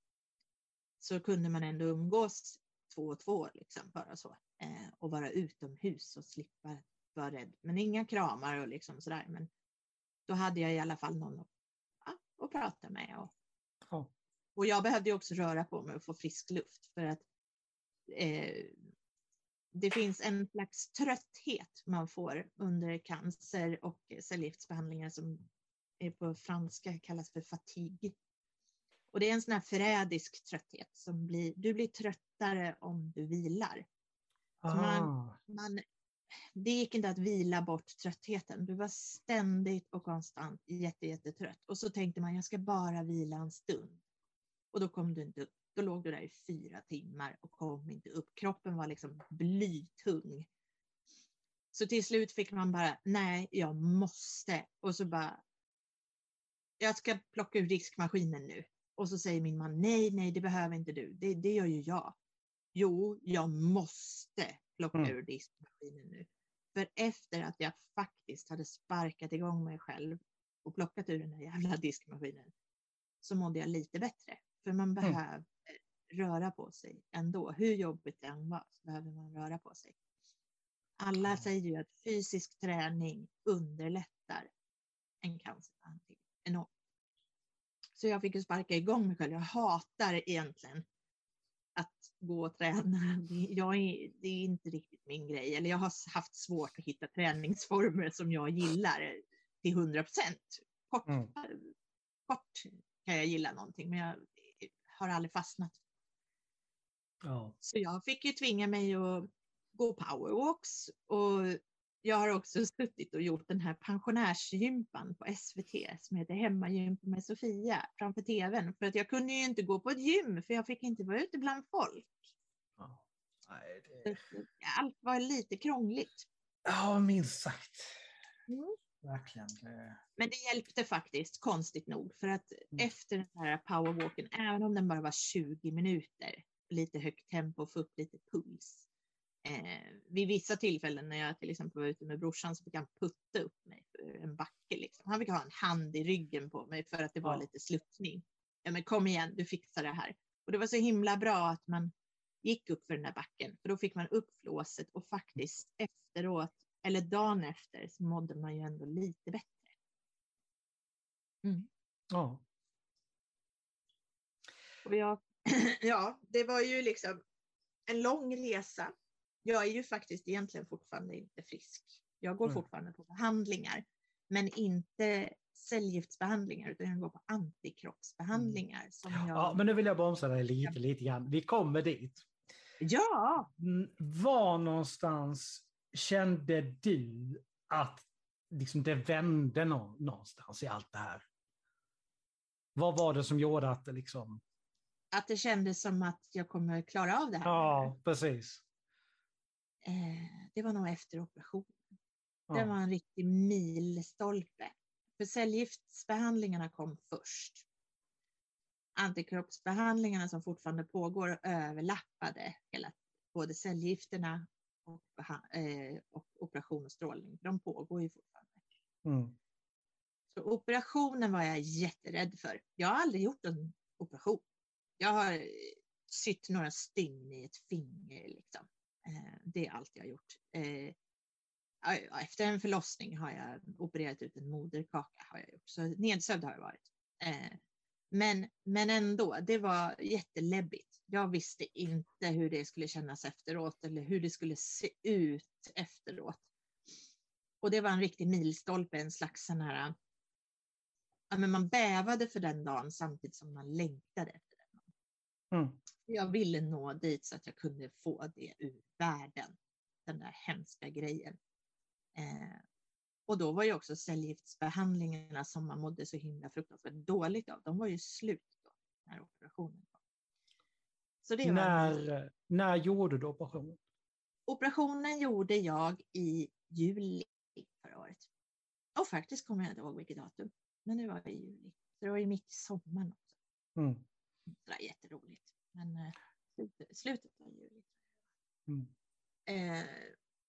Speaker 2: Så kunde man ändå umgås två och två liksom bara så eh, och vara utomhus och slippa vara rädd. Men inga kramar och liksom sådär. Men då hade jag i alla fall någon att, ja, att prata med. Och,
Speaker 1: Ja.
Speaker 2: och jag behövde också röra på mig och få frisk luft för att eh, det finns en slags trötthet man får under cancer och cellgiftsbehandlingar som är på franska kallas för fatigue. Och det är en sån här förrädisk trötthet som blir, du blir tröttare om du vilar. Man-
Speaker 1: Ah.
Speaker 2: Man, det gick inte att vila bort tröttheten. Du var ständigt och konstant jättetrött. Och så tänkte man, jag ska bara vila en stund. Och då kom du inte upp. Då låg du där i fyra timmar och kom inte upp. Kroppen var liksom blytung. Så till slut fick man bara, nej, jag måste. Och så bara, jag ska plocka ur diskmaskinen nu. Och så säger min man, nej, nej, det behöver inte du. Det, det gör ju jag. Jo, jag måste plocka
Speaker 1: Mm.
Speaker 2: ur diskmaskinen nu. För efter att jag faktiskt hade sparkat igång mig själv och plockat ur den där jävla diskmaskinen så mådde jag lite bättre. För man behöver röra på sig ändå. Hur jobbigt det än var så behöver man röra på sig. Alla
Speaker 1: Ja.
Speaker 2: säger ju att fysisk träning underlättar en cancerbehandling enormt. Så jag fick ju sparka igång mig själv. Jag hatar egentligen gå och träna. Det, jag är, det är inte riktigt min grej. Eller jag har haft svårt att hitta träningsformer som jag gillar till 100 procent. Kort,
Speaker 1: Mm.
Speaker 2: kort kan jag gilla någonting, men jag har aldrig fastnat.
Speaker 1: Ja.
Speaker 2: Så jag fick ju tvinga mig att gå powerwalks och jag har också suttit och gjort den här pensionärsgympan på SVT som heter Hemmagympa med Sofia framför tvn. För att jag kunde ju inte gå på ett gym för jag fick inte vara ute bland folk.
Speaker 1: Ja. Nej, det...
Speaker 2: Allt var lite krångligt.
Speaker 1: ja, minst sagt.
Speaker 2: Mm.
Speaker 1: Verkligen. Det...
Speaker 2: Men det hjälpte faktiskt, konstigt nog. För att
Speaker 1: Mm.
Speaker 2: efter den här powerwalken, även om den bara var 20 minuter, lite högt tempo, få upp lite puls. Eh, vid vissa tillfällen när jag till exempel var ute med brorsan så fick han putta upp mig för en backe. Liksom. Han fick ha en hand i ryggen på mig för att det var
Speaker 1: Ja.
Speaker 2: lite sluttning. Ja, men kom igen, du fixar det här. Och det var så himla bra att man gick upp för den där backen, för då fick man upp flåset och faktiskt efteråt, eller dagen efter, så mådde man ju ändå lite bättre.
Speaker 1: Ja.
Speaker 2: Och jag, ja, det var ju liksom en lång resa. Jag är ju faktiskt egentligen fortfarande inte frisk. Jag går
Speaker 1: Mm.
Speaker 2: fortfarande på behandlingar, men inte cellgiftsbehandlingar, utan jag går på antikroppsbehandlingar. Som jag...
Speaker 1: ja, men nu vill jag bromsa dig lite, lite grann. Vi kommer dit.
Speaker 2: ja,
Speaker 1: Mm, Var någonstans kände du att liksom det vände nå- någonstans i allt det här? Vad var det som gjorde att det liksom...
Speaker 2: att det kändes som att jag kommer klara av det här.
Speaker 1: Ja, precis.
Speaker 2: Eh, det var nog efter operationen. Det
Speaker 1: Ja.
Speaker 2: var en riktig milstolpe. För cellgiftsbehandlingarna kom först. Antikroppsbehandlingarna som fortfarande pågår överlappade hela, både cellgifterna och, eh, och operation och strålning. De pågår ju fortfarande.
Speaker 1: Mm.
Speaker 2: Så operationen var jag jätterädd för. Jag har aldrig gjort en operation. Jag har sytt några stygn i ett finger. Liksom. Eh, det är allt jag har gjort. Eh, efter en förlossning har jag opererat ut en moderkaka. Har jag gjort. Så nedsövd har jag varit. Eh, men, men ändå, det var jätteläbbigt. Jag visste inte hur det skulle kännas efteråt eller hur det skulle se ut efteråt. Och det var en riktig milstolpe, en slags sån här ja, men man bävade för den dagen samtidigt som man längtade efter den.
Speaker 1: Mm.
Speaker 2: Jag ville nå dit så att jag kunde få det ur världen, den där hemska grejen. Eh, och då var ju också cellgiftsbehandlingarna som man mådde så himla fruktansvärt dåligt av, de var ju slut då, när operationen kom. Så det var
Speaker 1: När, när gjorde du operationen?
Speaker 2: Operationen gjorde jag i juli förra året. Och faktiskt kommer jag inte ihåg vilket datum, men det var i juli. Så det var ju mitt i sommaren också.
Speaker 1: Mm.
Speaker 2: Det var jätteroligt. Men eh, slutet, slutet av juli.
Speaker 1: Mm.
Speaker 2: Eh,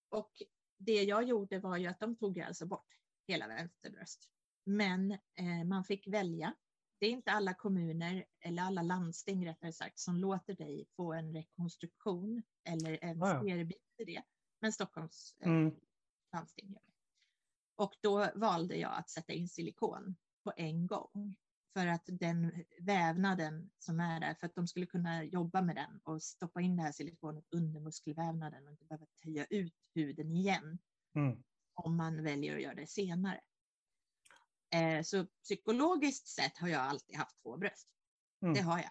Speaker 2: och det jag gjorde var ju att de tog alltså bort hela vänsterbröst. Men eh, man fick välja. Det är inte alla kommuner eller alla landsting rättare sagt som låter dig få en rekonstruktion eller ens
Speaker 1: Ah, ja.
Speaker 2: erbjuder det. Men Stockholms eh,
Speaker 1: Mm.
Speaker 2: landsting gör det. Och då valde jag att sätta in silikon på en gång. För att den vävnaden som är där, för att de skulle kunna jobba med den och stoppa in det här silikonet under muskelvävnaden och inte behöva töja ut huden igen
Speaker 1: Mm.
Speaker 2: om man väljer att göra det senare. Eh, så psykologiskt sett har jag alltid haft två bröst.
Speaker 1: Mm.
Speaker 2: Det har jag.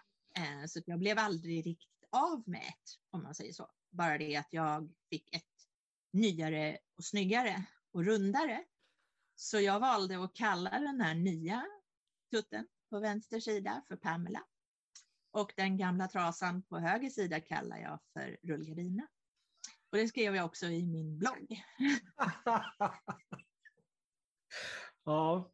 Speaker 2: Eh, så jag blev aldrig riktigt av med ett, om man säger så. Bara det att jag fick ett nyare och snyggare och rundare. Så jag valde att kalla den här nya tutten på vänster sida för Pamela. Och den gamla trasan på höger sida kallar jag för rullgardina. Och det skrev jag också i min blogg.
Speaker 1: ja.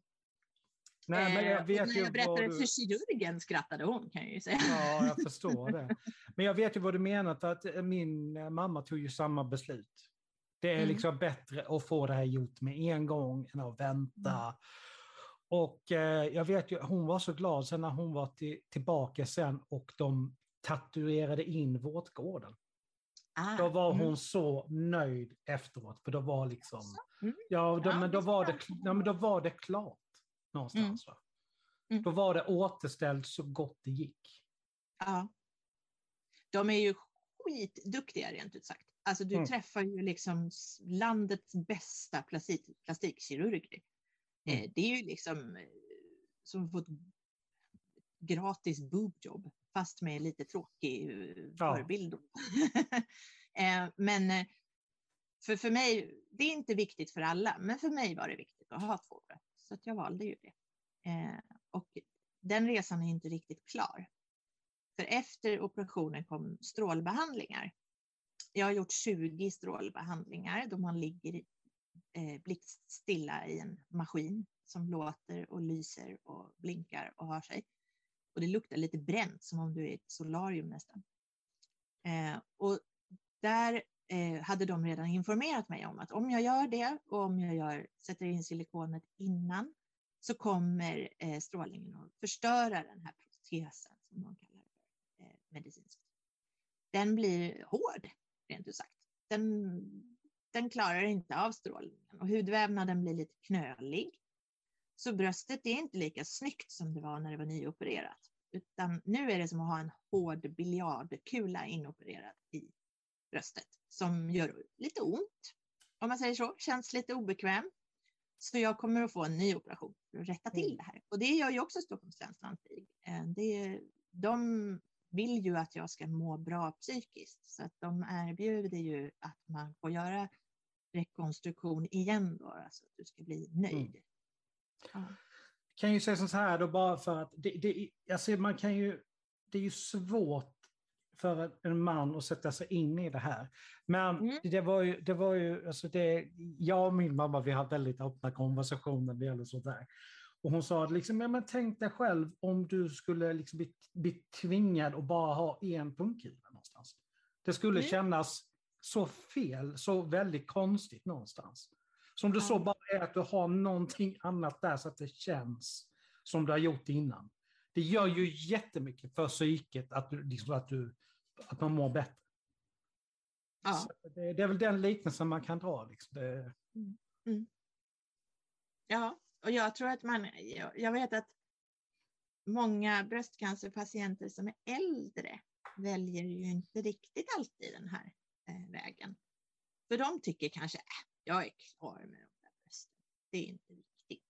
Speaker 1: Nej, men
Speaker 2: Eh,
Speaker 1: jag
Speaker 2: och
Speaker 1: vet
Speaker 2: när jag berättade
Speaker 1: vad
Speaker 2: för
Speaker 1: du...
Speaker 2: kirurgen skrattade hon kan jag ju säga.
Speaker 1: Ja, jag förstår det. Men jag vet ju vad du menar, för att eh, min eh, mamma tog ju samma beslut. Det är
Speaker 2: Mm.
Speaker 1: liksom bättre att få det här gjort med en gång än att vänta.
Speaker 2: Mm.
Speaker 1: Och eh, jag vet ju, hon var så glad sen när hon var till, tillbaka sen och de tatuerade in vårtgården.
Speaker 2: Ah,
Speaker 1: Då var
Speaker 2: mm.
Speaker 1: hon så nöjd efteråt, för då var liksom...
Speaker 2: Mm.
Speaker 1: Ja, då,
Speaker 2: Ja,
Speaker 1: men då var det, ja, men då var det klart någonstans. Va?
Speaker 2: Mm.
Speaker 1: Då var det återställt så gott det gick.
Speaker 2: Ja. De är ju skitduktiga rent ut sagt. Alltså du
Speaker 1: Mm.
Speaker 2: träffar ju liksom landets bästa plastik, plastikkirurger. Eh, det är ju liksom eh, som fått gratis boobjob fast med lite tråkig eh,
Speaker 1: Ja.
Speaker 2: men för, för mig, det är inte viktigt för alla, men för mig var det viktigt att ha två bröst. Så att jag valde ju det. Och den resan är inte riktigt klar. För efter operationen kom strålbehandlingar. Jag har gjort 20 strålbehandlingar då man ligger eh, blickstilla i en maskin som låter och lyser och blinkar och har sig. Och det luktar lite bränt som om du är i ett solarium nästan. Eh, och där eh, hade de redan informerat mig om att om jag gör det och om jag gör, sätter in silikonet innan så kommer eh, strålningen att förstöra den här protesen som de kallar det eh, medicinskt. Den blir hård, rent ut sagt. Den, den klarar inte av strålningen och hudvävnaden blir lite knölig. Så bröstet är inte lika snyggt som det var när det var nyopererat. Utan nu är det som att ha en hård biljardkula inopererad i bröstet som gör lite ont. Om man säger så, känns lite obekväm. Så jag kommer att få en ny operation för att rätta till
Speaker 1: Mm.
Speaker 2: det här. Och det gör ju också Stockholms läns landsting. Eh, det- De vill ju att jag ska må bra psykiskt så att de erbjuder ju att man får göra rekonstruktion igen då, alltså att du ska bli nöjd. Ja.
Speaker 1: kan ju säga så här då bara för att det, det, alltså man kan ju, det är ju svårt för en man att sätta sig in i det här. Men
Speaker 2: Mm.
Speaker 1: det var ju, det var ju alltså det, jag och min mamma vi har väldigt öppna konversationer när det gäller sånt där. Och hon sa liksom, ja, men tänk dig själv om du skulle liksom bli, bli tvingad att bara ha en pungkula någonstans. Det skulle
Speaker 2: Mm.
Speaker 1: kännas så fel, så väldigt konstigt någonstans. Som du så bara är att du har någonting annat där så att det känns som du har gjort innan. Det gör ju jättemycket för psyket att, du, liksom, att, du, att man mår bättre.
Speaker 2: Ja.
Speaker 1: Det, det är väl den liknelsen man kan dra. Liksom. Det,
Speaker 2: Ja, och jag tror att man, jag, vet att många bröstcancerpatienter som är äldre väljer ju inte riktigt alltid den här vägen. För de tycker kanske, äh, jag är klar med de där brösten. Det är inte viktigt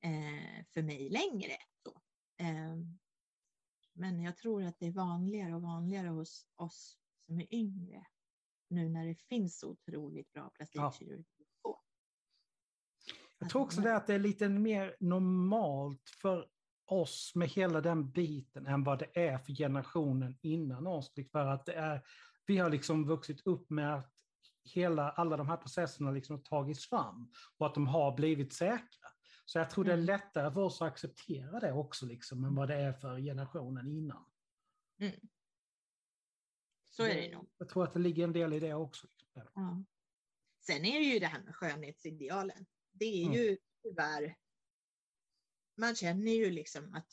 Speaker 2: eh, för mig längre. Så. Eh, men jag tror att det är vanligare och vanligare hos oss som är yngre. Nu när det finns så otroligt bra plastikkirurgi. Ja.
Speaker 1: Jag tror också det att det är lite mer normalt för oss med hela den biten än vad det är för generationen innan oss. För att det är, vi har liksom vuxit upp med att hela, alla de här processerna liksom har tagits fram och att de har blivit säkra. Så jag tror det är
Speaker 2: Mm.
Speaker 1: lättare för oss att acceptera det också liksom, än vad det är för generationen innan.
Speaker 2: Så är det nog.
Speaker 1: Jag tror att det ligger en del i det också.
Speaker 2: Ja. Sen är det ju det här med skönhetsidealen. Det är
Speaker 1: Mm.
Speaker 2: ju tyvärr, man känner ju liksom att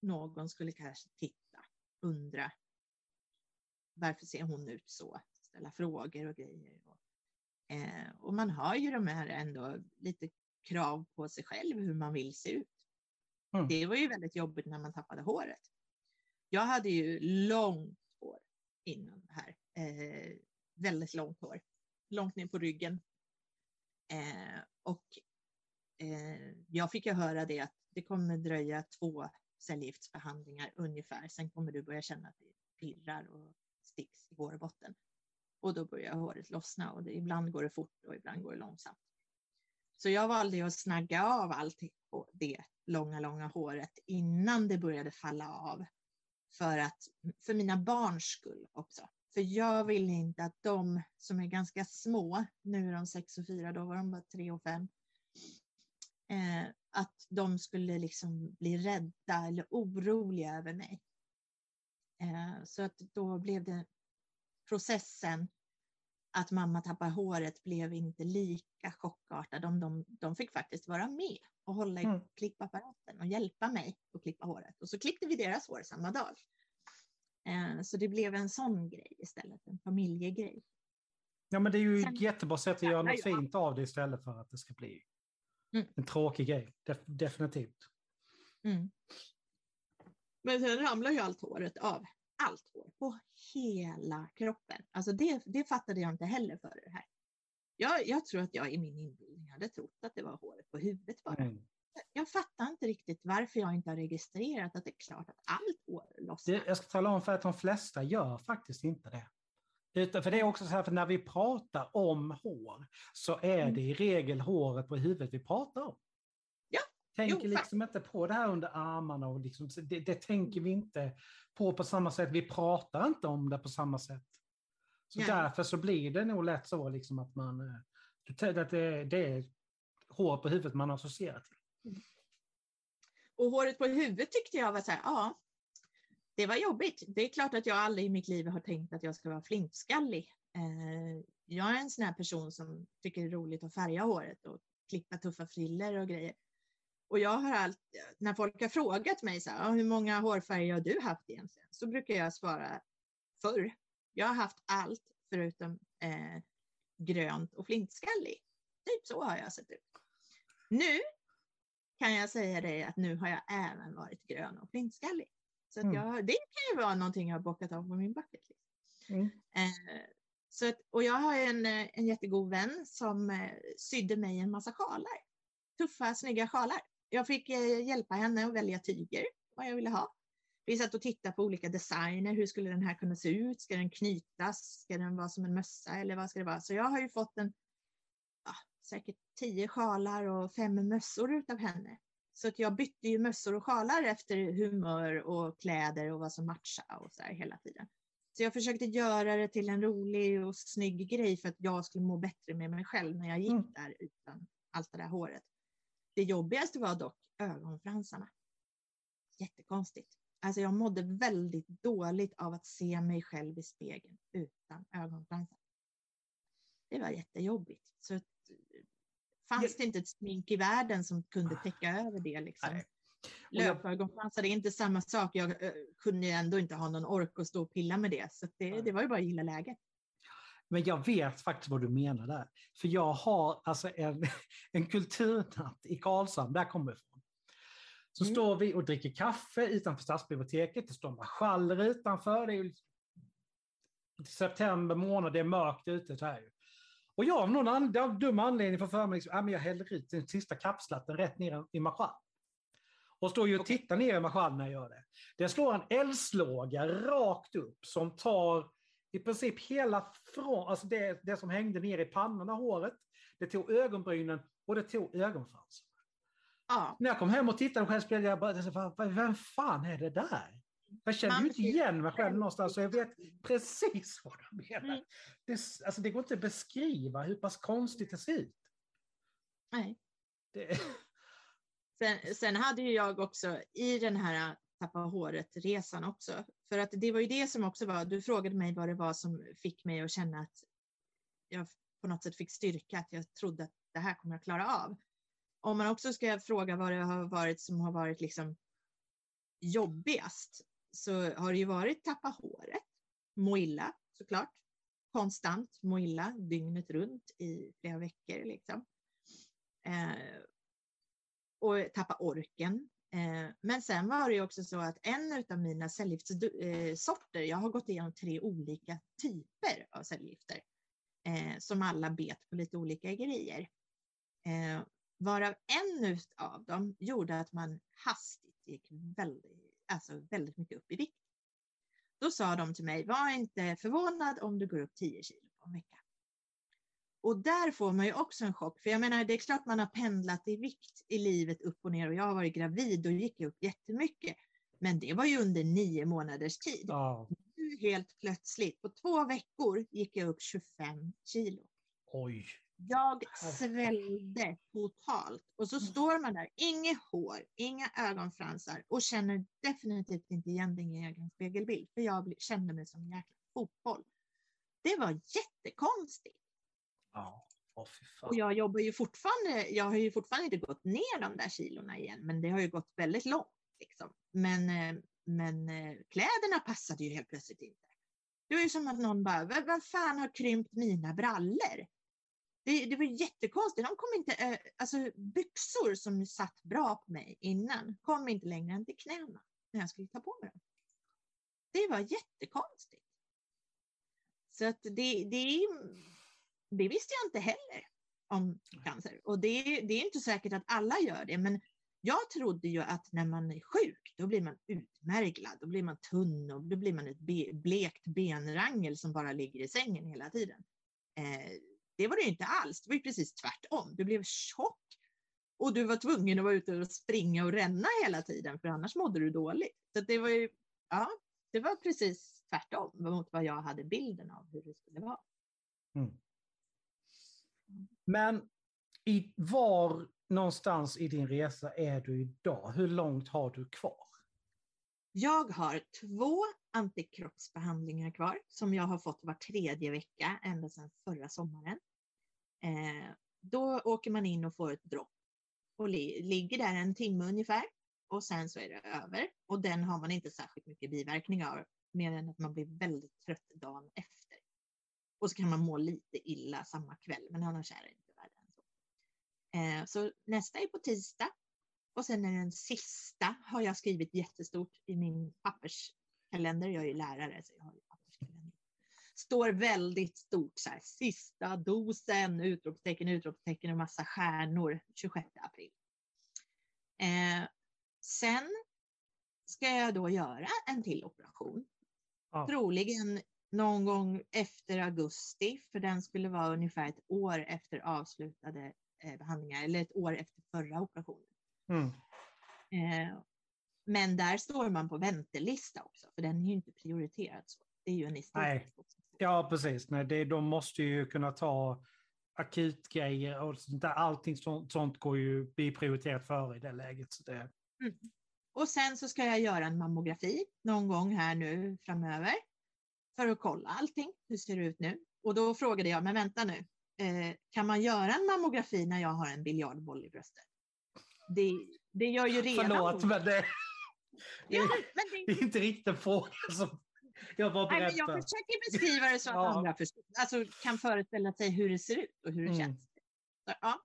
Speaker 2: någon skulle kanske titta, undra, varför ser hon ut så? Ställa frågor och grejer. Och, eh, och man har ju de här ändå lite krav på sig själv hur man vill se ut.
Speaker 1: Mm.
Speaker 2: Det var ju väldigt jobbigt när man tappade håret. Jag hade ju långt hår innan det här. Eh, väldigt långt hår. Långt ner på ryggen. Eh, och eh, jag fick ju höra det att det kommer dröja två cellgiftsbehandlingar ungefär. Sen kommer du börja känna att det pirrar och sticks i hårbotten. Och då börjar håret lossna och det, ibland går det fort och ibland går det långsamt. Så jag valde att snagga av allt det långa, långa håret innan det började falla av. För, att, för mina barns skull också. För jag ville inte att de som är ganska små, nu är de sex och fyra, då var de bara tre och fem, eh, att de skulle liksom bli rädda eller oroliga över mig. Eh, så att då blev det processen att mamma tappar håret blev inte lika chockartad. De, de, de fick faktiskt vara med och hålla i
Speaker 1: Mm.
Speaker 2: klippapparaten och hjälpa mig att klippa håret. Och så klippte vi deras hår samma dag. Eh, så det blev en sån grej istället, en familjegrej.
Speaker 1: Ja, men det är ju
Speaker 2: Sen-
Speaker 1: ett jättebra sätt att göra
Speaker 2: Ja,
Speaker 1: något
Speaker 2: ja.
Speaker 1: fint av det istället för att det ska bli
Speaker 2: Mm.
Speaker 1: en tråkig grej. Def- definitivt.
Speaker 2: Mm. Men sen ramlar ju allt håret av. Allt hår på hela kroppen. Alltså det, det fattade jag inte heller före det här. Jag, jag tror att jag i min inbildning hade trott att det var håret på huvudet bara.
Speaker 1: Mm.
Speaker 2: Jag fattar inte riktigt varför jag inte har registrerat att det är klart att allt hår lossnar.
Speaker 1: Det, jag ska tala om för att de flesta gör faktiskt inte det. Utan, för det är också så här, för när vi pratar om hår så är
Speaker 2: Mm.
Speaker 1: det i regel håret på huvudet vi pratar om. Tänker
Speaker 2: jo,
Speaker 1: liksom inte på det här under armarna och liksom, det, det tänker vi inte på på samma sätt. Vi pratar inte om det på samma sätt. Så
Speaker 2: Nej.
Speaker 1: därför så blir det nog lätt så liksom att man, eh, att det, det är hår på huvudet man associerar till.
Speaker 2: Och håret på huvudet tyckte jag var så här, ja, det var jobbigt. Det är klart att jag aldrig i mitt liv har tänkt att jag ska vara flintskallig. Eh, jag är en sån här person som tycker det är roligt att färga håret och klippa tuffa friller och grejer. Och jag har allt, när folk har frågat mig så här, "Ja, hur många hårfärger har du haft egentligen? Så brukar jag svara förr. Jag har haft allt förutom eh, grönt och flintskallig. Typ så har jag sett ut. Nu kan jag säga det att nu har jag även varit grön och flintskallig. Så att
Speaker 1: Mm.
Speaker 2: jag, det kan ju vara någonting jag har bockat av på min bucket list.
Speaker 1: Mm.
Speaker 2: Eh, så att, och jag har en, eh, en jättegod vän som eh, sydde mig en massa sjalar. Tuffa, snygga sjalar. Jag fick eh, hjälpa henne att välja tyger, vad jag ville ha. Vi satt och tittade på olika designer. Hur skulle den här kunna se ut? Ska den knytas? Ska den vara som en mössa eller vad ska det vara? Så jag har ju fått en, ja, säkert tio sjalar och fem mössor utav henne. Så att jag bytte ju mössor och sjalar efter humör och kläder och vad som matchade och så här hela tiden. Så jag försökte göra det till en rolig och snygg grej för att jag skulle må bättre med mig själv när jag gick
Speaker 1: Mm.
Speaker 2: där utan allt det där håret. Det jobbigaste var dock ögonfransarna. Jättekonstigt. Alltså jag mådde väldigt dåligt av att se mig själv i spegeln utan ögonfransar. Det var jättejobbigt. Så att, fanns det inte ett smink i världen som kunde täcka över det. Liksom. Löpögonfransar är inte samma sak. Jag eh, kunde ändå inte ha någon ork att stå och pilla med det. Så det, det var ju bara att gilla läget.
Speaker 1: Men jag vet faktiskt vad du menar där. För jag har alltså en, en kulturnatt i Karlshamn, där kommer jag ifrån. Så
Speaker 2: Mm.
Speaker 1: står vi och dricker kaffe utanför stadsbiblioteket. Det står marschaller utanför. Det är ju september månad, det är mörkt ute. Så här. Och jag av någon an, av dum anledning får för mig liksom, men jag häller ut den sista kapslatten rätt ner i marschall. Och står ju och tittar ner i marschall när jag gör det. Det slår en eldslåga rakt upp som tar i princip hela från, alltså det, det som hängde ner i pannan av håret. Det tog ögonbrynen och det tog ögonfransen.
Speaker 2: Ja,
Speaker 1: När jag kom hem och tittade själv spelade jag bara, jag sa, "Vad- vem fan är det där? Jag känner ju inte igen mig själv någonstans så jag vet precis vad du menar.
Speaker 2: Mm.
Speaker 1: Det, alltså, det går inte att beskriva hur pass konstigt det ser ut.
Speaker 2: nej.
Speaker 1: Det,
Speaker 2: Sen, sen hade ju jag också i den här tappa håret-resan också. För att det var ju det som också var, du frågade mig vad det var som fick mig att känna att jag på något sätt fick styrka, att jag trodde att det här kommer jag klara av. Om man också ska fråga vad det har varit som har varit liksom jobbigast så har det ju varit tappa håret, må illa såklart, konstant må illa dygnet runt i flera veckor liksom. Eh, och tappa orken. Eh, men sen var det ju också så att en av mina cellgiftssorter, eh, jag har gått igenom tre olika typer av cellgifter eh, som alla bet på lite olika grejer. Varav en av dem gjorde att man hastigt gick väldigt, alltså väldigt mycket upp i vikt. Då sa de till mig, var inte förvånad om du går upp 10 kilo på en vecka. Och där får man ju också en chock, för jag menar det är klart man har pendlat i vikt i livet upp och ner och jag har varit gravid och gick upp jättemycket. Men det var ju under nio månaders tid.
Speaker 1: ja,
Speaker 2: Nu helt plötsligt, på två veckor gick jag upp 25 kilo.
Speaker 1: oj.
Speaker 2: Jag svällde totalt och så står man där, inget hår, inga ögonfransar och känner definitivt inte igen din egen spegelbild för jag kände mig som en jäkla fotboll. Det var jättekonstigt.
Speaker 1: Ja, åh fy fan.
Speaker 2: Och jag jobbar ju fortfarande, jag har ju fortfarande inte gått ner de där kilorna igen, men det har ju gått väldigt långt. Liksom. Men, eh, men eh, kläderna passade ju helt plötsligt inte. Det var ju som att någon bara, "Vad- fan har krympt mina brallor? Det, det var jättekonstigt. De kom inte, eh, alltså byxor som satt bra på mig innan kom inte längre än till knäna när jag skulle ta på mig dem. Det var jättekonstigt. Så att det, det, det visste jag inte heller om cancer. Och det, det är inte säkert att alla gör det, men jag trodde ju att när man är sjuk, då blir man utmärglad, då blir man tunn och då blir man ett be, blekt benrangel som bara ligger i sängen hela tiden. Eh, det var det ju inte alls, det var ju precis tvärtom. Du blev tjock och du var tvungen att vara ute och springa och ränna hela tiden, för annars mådde du dåligt. Så det var ju, ja, det var precis tvärtom mot vad jag hade bilden av hur det skulle vara.
Speaker 1: Mm. Men i, var någonstans i din resa är du idag? Hur långt har du kvar?
Speaker 2: Jag har två antikroppsbehandlingar kvar som jag har fått var tredje vecka ända sedan förra sommaren. Eh, då åker man in och får ett dropp och li ligger där en timme ungefär och sen så är det över och den har man inte särskilt mycket biverkningar av mer än att man blir väldigt trött dagen efter. Och så kan man må lite illa samma kväll men annars är det inte värre än så. Eh, så nästa är på tisdag och sen är den sista har jag skrivit jättestort i min papperskalender. Jag är ju lärare så jag har ju papperskalender. Står väldigt stort så här, sista dosen, utropstecken, utropstecken och massa stjärnor 26 april. Eh, sen ska jag då göra en till operation.
Speaker 1: Ja.
Speaker 2: Troligen någon gång efter augusti, för den skulle vara ungefär ett år efter avslutade eh, behandlingar, eller ett år efter förra operationen.
Speaker 1: Mm.
Speaker 2: Eh, men där står man på väntelista också, för den är ju inte prioriterad så. Det är ju en
Speaker 1: Nej.
Speaker 2: option.
Speaker 1: Ja, precis. Nej, det, de måste ju kunna ta akutgrejer och sånt där. Allting sånt, sånt går ju bli prioriterat före i det läget. Så det,
Speaker 2: Och sen så ska jag göra en mammografi någon gång här nu framöver för att kolla allting. Hur ser det ut nu? Och då frågade jag, men vänta nu, eh, kan man göra en mammografi när jag har en biljardboll i bröstet? Det, det gör ju redan
Speaker 1: förlåt, men det,
Speaker 2: Ja, men, det,
Speaker 1: är inte riktigt en fråga som jag bara
Speaker 2: nej, men jag
Speaker 1: berättar.
Speaker 2: försöker beskriva det så att
Speaker 1: Ja.
Speaker 2: andra förstår, alltså, kan föreställa sig hur det ser ut och hur det
Speaker 1: Mm.
Speaker 2: känns. Ja.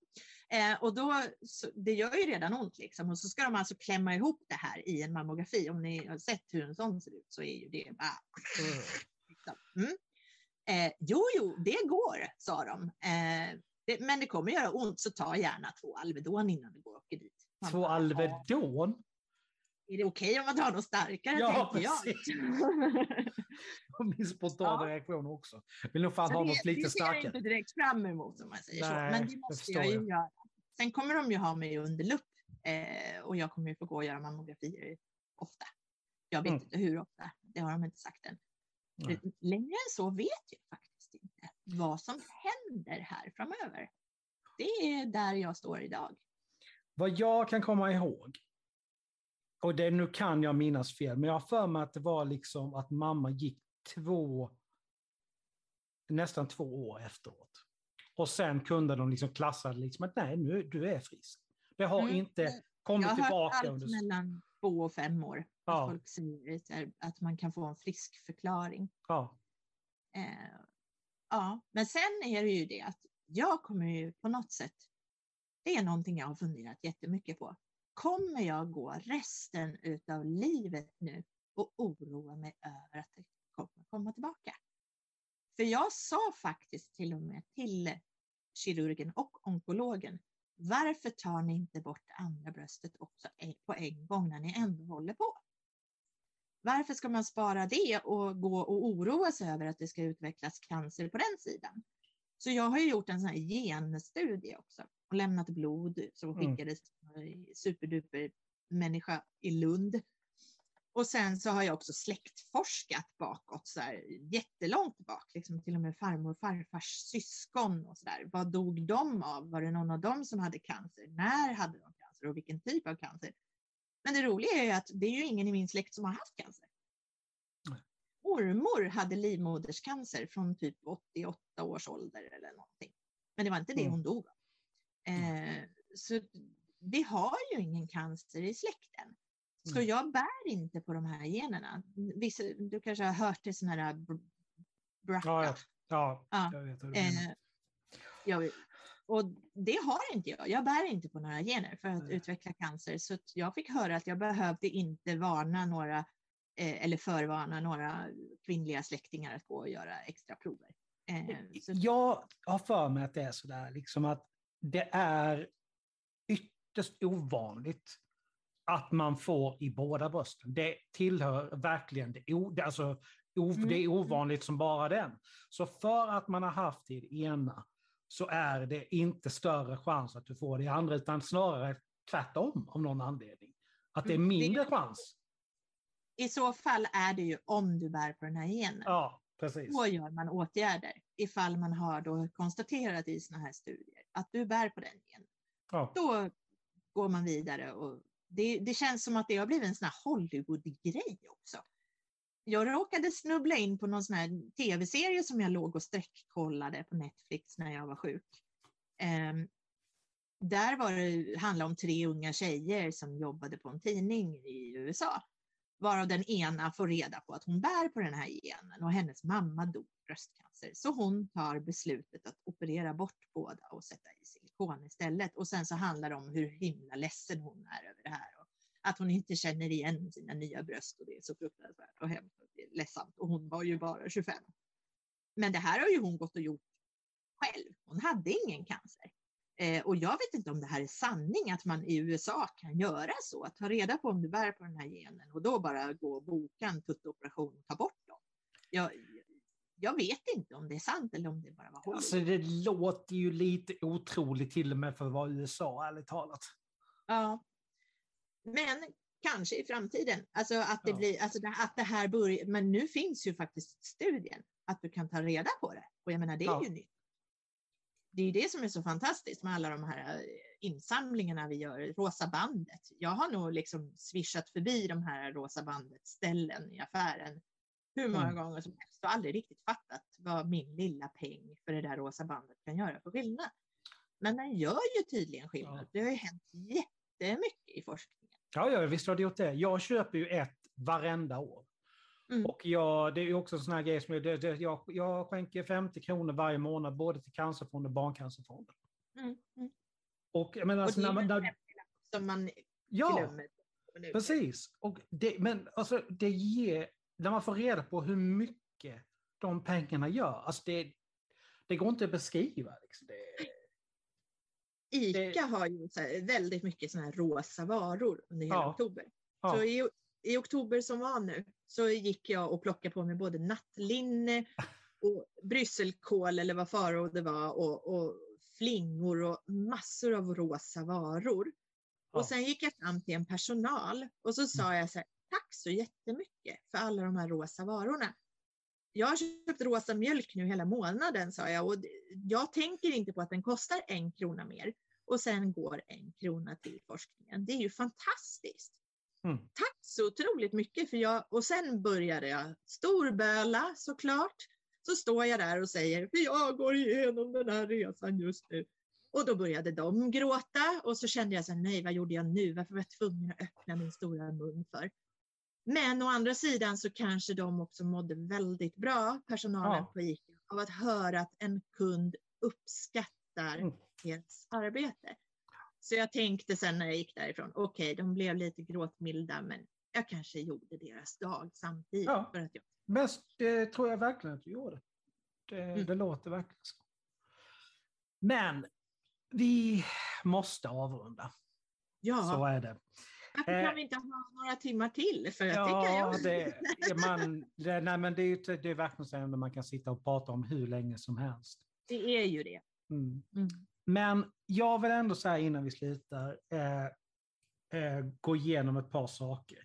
Speaker 2: eh, och då, så, det gör ju redan ont liksom. Och så ska de alltså klämma ihop det här i en mammografi. Om ni har sett hur en sån ser ut så är ju det bara Mm. Eh, jo, jo, det går, sa de. Eh, det, men det kommer göra ont, så ta gärna två Alvedon innan du går och åker dit. Man
Speaker 1: Två
Speaker 2: bara, "Ja,
Speaker 1: Alvedon?
Speaker 2: Är det okej om man tar något starkare,
Speaker 1: Ja,
Speaker 2: jag.
Speaker 1: precis. Min spontana
Speaker 2: Ja.
Speaker 1: reaktion också. Vill nog fan
Speaker 2: Så
Speaker 1: ha
Speaker 2: det,
Speaker 1: något lite
Speaker 2: det ser jag
Speaker 1: starkare.
Speaker 2: inte direkt fram emot om man säger så.
Speaker 1: Nej,
Speaker 2: Men det måste
Speaker 1: förstår
Speaker 2: jag ju
Speaker 1: jag.
Speaker 2: göra. Sen kommer de ju ha mig under lupp eh, och jag kommer ju få gå och göra mammografier ofta. Jag vet
Speaker 1: Mm.
Speaker 2: inte hur ofta, det har de inte sagt än.
Speaker 1: Nej.
Speaker 2: Längre än så vet jag faktiskt inte vad som händer här framöver. Det är där jag står idag.
Speaker 1: Vad jag kan komma ihåg, och det, nu kan jag minnas fel, men jag har för mig att det var liksom att mamma gick två, nästan två år efteråt. Och sen kunde de liksom klassa det liksom att nej, nu, du är frisk. Det har
Speaker 2: Mm.
Speaker 1: inte kommit
Speaker 2: Jag har hört
Speaker 1: tillbaka
Speaker 2: allt
Speaker 1: under...
Speaker 2: mellan två och fem år.
Speaker 1: Ja.
Speaker 2: Att folk säger här, att man kan få en frisk förklaring.
Speaker 1: Ja,
Speaker 2: Eh, ja, men sen är det ju det att jag kommer ju på något sätt, det är någonting jag har funderat jättemycket på. Kommer jag gå resten utav livet nu och oroa mig över att det kommer komma tillbaka? För jag sa faktiskt till och med till kirurgen och onkologen, varför tar ni inte bort andra bröstet också på en gång när ni ändå håller på? Varför ska man spara det och gå och oroa sig över att det ska utvecklas cancer på den sidan? Så jag har ju gjort en sån här genstudie också och lämnat blod som
Speaker 1: Mm.
Speaker 2: skickades en superduper människa i Lund. Och sen så har jag också släktforskat bakåt, så här, jättelångt bak, liksom till och med farmor och farfars syskon och så där. Vad dog de av? Var det någon av dem som hade cancer? När hade de cancer och vilken typ av cancer? Men det roliga är ju att det är ju ingen i min släkt som har haft cancer. Mormor hade livmoderscancer från typ 88 års ålder eller någonting. Men det var inte det
Speaker 1: Mm.
Speaker 2: hon dog av. Eh, så vi har ju ingen cancer i släkten. Så
Speaker 1: Mm.
Speaker 2: jag bär inte på de här generna. Vissa, du kanske har hört det sådana här br- BRCA.
Speaker 1: ja, ja, ja,
Speaker 2: Ja.
Speaker 1: jag vet.
Speaker 2: Eh, jag, och det har inte jag. Jag bär inte på några gener för att
Speaker 1: Nej.
Speaker 2: utveckla cancer. Så jag fick höra att jag behövde inte varna några eh, eller förvarna några kvinnliga släktingar att gå och göra extra prover. Eh, så,
Speaker 1: Jag har för mig att det är sådär, liksom att det är ytterst ovanligt att man får i båda brösten. Det tillhör verkligen det, o, alltså, o,
Speaker 2: Mm.
Speaker 1: det är ovanligt som bara den. Så för att man har haft det i det ena så är det inte större chans att du får det i andra, utan snarare tvärtom av någon anledning. Att det är
Speaker 2: Mm,
Speaker 1: mindre chans.
Speaker 2: I så fall är det ju om du bär på den här genen.
Speaker 1: Ja, precis.
Speaker 2: Då gör man åtgärder ifall man har då konstaterat i såna här studier att du bär på den genen.
Speaker 1: Ja.
Speaker 2: Då går man vidare och det, det känns som att det har blivit en sån här Hollywood-grej också. Jag råkade snubbla in på någon sån här tv-serie som jag låg och sträckkollade på Netflix när jag var sjuk. Um, där var det handlade om tre unga tjejer som jobbade på en tidning i USA. Varav den ena får reda på att hon bär på den här genen och hennes mamma dog i bröstcancer. Så hon tar beslutet att operera bort båda och sätta i silikon istället. Och sen så handlar det om hur himla ledsen hon är över det här. Att hon inte känner igen sina nya bröst och det är så fruktansvärt och hemskt och det är ledsamt. Och hon var ju bara 25. Men det här har ju hon gått och gjort själv. Hon hade ingen cancer. Eh, och jag vet inte om det här är sanning, att man i USA kan göra så, att ta reda på om du bär på den här genen och då bara gå och boka en tuttoperation och ta bort dem. Jag, jag vet inte om det är sant eller om det bara var Hollywood.
Speaker 1: Alltså det låter ju lite otroligt till och med för att vara USA, ärligt talat.
Speaker 2: Ja. Men kanske i framtiden. Alltså att det
Speaker 1: Ja.
Speaker 2: blir, alltså att det här börjar, men nu finns ju faktiskt studien att du kan ta reda på det. Och jag menar det är
Speaker 1: Ja.
Speaker 2: ju nytt. Det är det som är så fantastiskt med alla de här eh, insamlingarna vi gör, Rosa bandet. Jag har nog liksom swishat förbi de här Rosa bandet ställen i affären hur många
Speaker 1: Mm.
Speaker 2: gånger som helst och aldrig riktigt fattat vad min lilla peng för det där rosa bandet kan göra för skillnad. Men den gör ju tydligen skillnad.
Speaker 1: Ja.
Speaker 2: Det har ju hänt jättemycket i forskningen.
Speaker 1: Ja, ja, visst har det gjort det. Jag köper ju ett varenda år.
Speaker 2: Mm.
Speaker 1: Och jag, det är ju också en sån här grej som jag, det, det, jag, jag skänker 50 kronor varje månad både till Cancerfonden och Barncancerfonden.
Speaker 2: Mm. Mm.
Speaker 1: Och jag menar,
Speaker 2: Och
Speaker 1: alltså,
Speaker 2: det är
Speaker 1: när när,
Speaker 2: som man
Speaker 1: ja,
Speaker 2: glömmer.
Speaker 1: precis. Och det, men alltså, det ger, när man får reda på hur mycket de pengarna gör, alltså det, det går inte att beskriva. Liksom. Det,
Speaker 2: ICA har ju väldigt mycket såna här rosa varor under hela
Speaker 1: Ja.
Speaker 2: oktober.
Speaker 1: ja,
Speaker 2: Så i, i oktober som var nu så gick jag och plockade på mig både nattlinne och brysselkål eller vad farao det var och, och flingor och massor av rosa varor.
Speaker 1: Ja.
Speaker 2: Och sen gick jag fram till en personal och så sa jag så här, tack så jättemycket för alla de här rosa varorna. Jag har köpt rosa mjölk nu hela månaden, sa jag, och jag tänker inte på att den kostar en krona mer. Och sen går en krona till forskningen. Det är ju fantastiskt.
Speaker 1: Mm.
Speaker 2: Tack så otroligt mycket. För jag, och sen började jag storböla såklart. Så står jag där och säger, för jag går igenom den här resan just nu. Och då började de gråta och så kände jag så här, nej vad gjorde jag nu? Varför var jag tvungen att öppna min stora mun för? Men å andra sidan så kanske de också mådde väldigt bra, personalen
Speaker 1: Ja.
Speaker 2: på ICA, av att höra att en kund uppskattar
Speaker 1: Mm.
Speaker 2: deras arbete. Så jag tänkte sen när jag gick därifrån, okej, de blev lite gråtmilda, men jag kanske gjorde deras dag samtidigt.
Speaker 1: Ja.
Speaker 2: För att jag,
Speaker 1: Men det tror jag verkligen att du gjorde. Det,
Speaker 2: Mm.
Speaker 1: det låter verkligen så. Men vi måste avrunda.
Speaker 2: ja,
Speaker 1: Så är det.
Speaker 2: varför
Speaker 1: eh,
Speaker 2: kan vi inte ha några timmar till? För jag tycker
Speaker 1: Ja,
Speaker 2: jag,
Speaker 1: det, man, det, nej, men det är det är verkligen så att man kan sitta och prata om hur länge som helst.
Speaker 2: det är ju det.
Speaker 1: Mm.
Speaker 2: Mm.
Speaker 1: Men jag vill ändå säga innan vi slutar eh, eh, gå igenom ett par saker.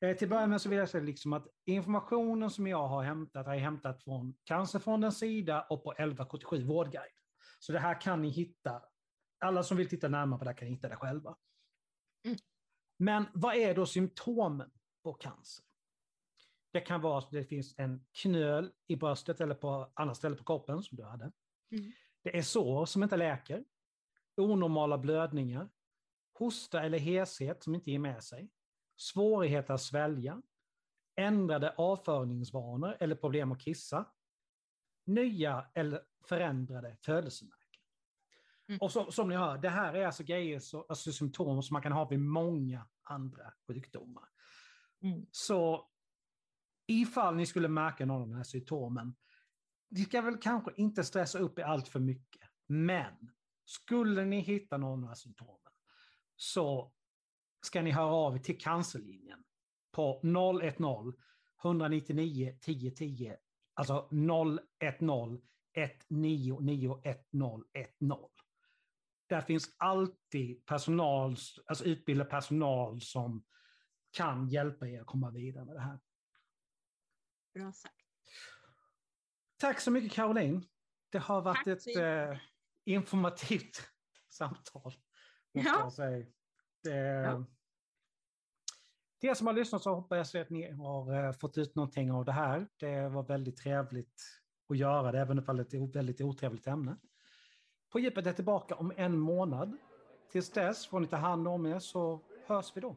Speaker 1: Eh, till att börja med så vill jag säga liksom att informationen som jag har hämtat har jag hämtat från Cancerfondens sida och på 1177 Vårdguide. Så det här kan ni hitta, alla som vill titta närmare på det här kan hitta det själva.
Speaker 2: Mm.
Speaker 1: Men vad är då symptomen på cancer? Det kan vara att det finns en knöl i bröstet eller på andra ställen på kroppen som du hade.
Speaker 2: Mm.
Speaker 1: Det är sår som inte läker, onormala blödningar, hosta eller heshet som inte ger med sig, svårigheter att svälja, ändrade avföringsvanor eller problem att kissa, nya eller förändrade födelsemärken.
Speaker 2: Mm.
Speaker 1: Och så, som ni hör, det här är alltså grejer, så, alltså symptom som man kan ha vid många andra sjukdomar.
Speaker 2: Mm.
Speaker 1: Så ifall ni skulle märka någon av de här symptomen, ni ska väl kanske inte stressa upp er allt för mycket. Men skulle ni hitta någon av symptomen så ska ni höra av er till cancerlinjen på 010-199 1010. Alltså 010 199 1010. Där finns alltid personal, alltså utbildad personal som kan hjälpa er att komma vidare med det här.
Speaker 2: Bra sagt.
Speaker 1: Tack så mycket Caroline. Det har varit
Speaker 2: Tack
Speaker 1: ett eh, informativt samtal.
Speaker 2: Ja.
Speaker 1: Det,
Speaker 2: Ja.
Speaker 1: Till er som har lyssnat så hoppas jag att ni har eh, fått ut någonting av det här. Det var väldigt trevligt att göra det, även om det är ett väldigt otrevligt ämne. På djupet är tillbaka om en månad. Tills dess får ni ta hand om er så hörs vi då.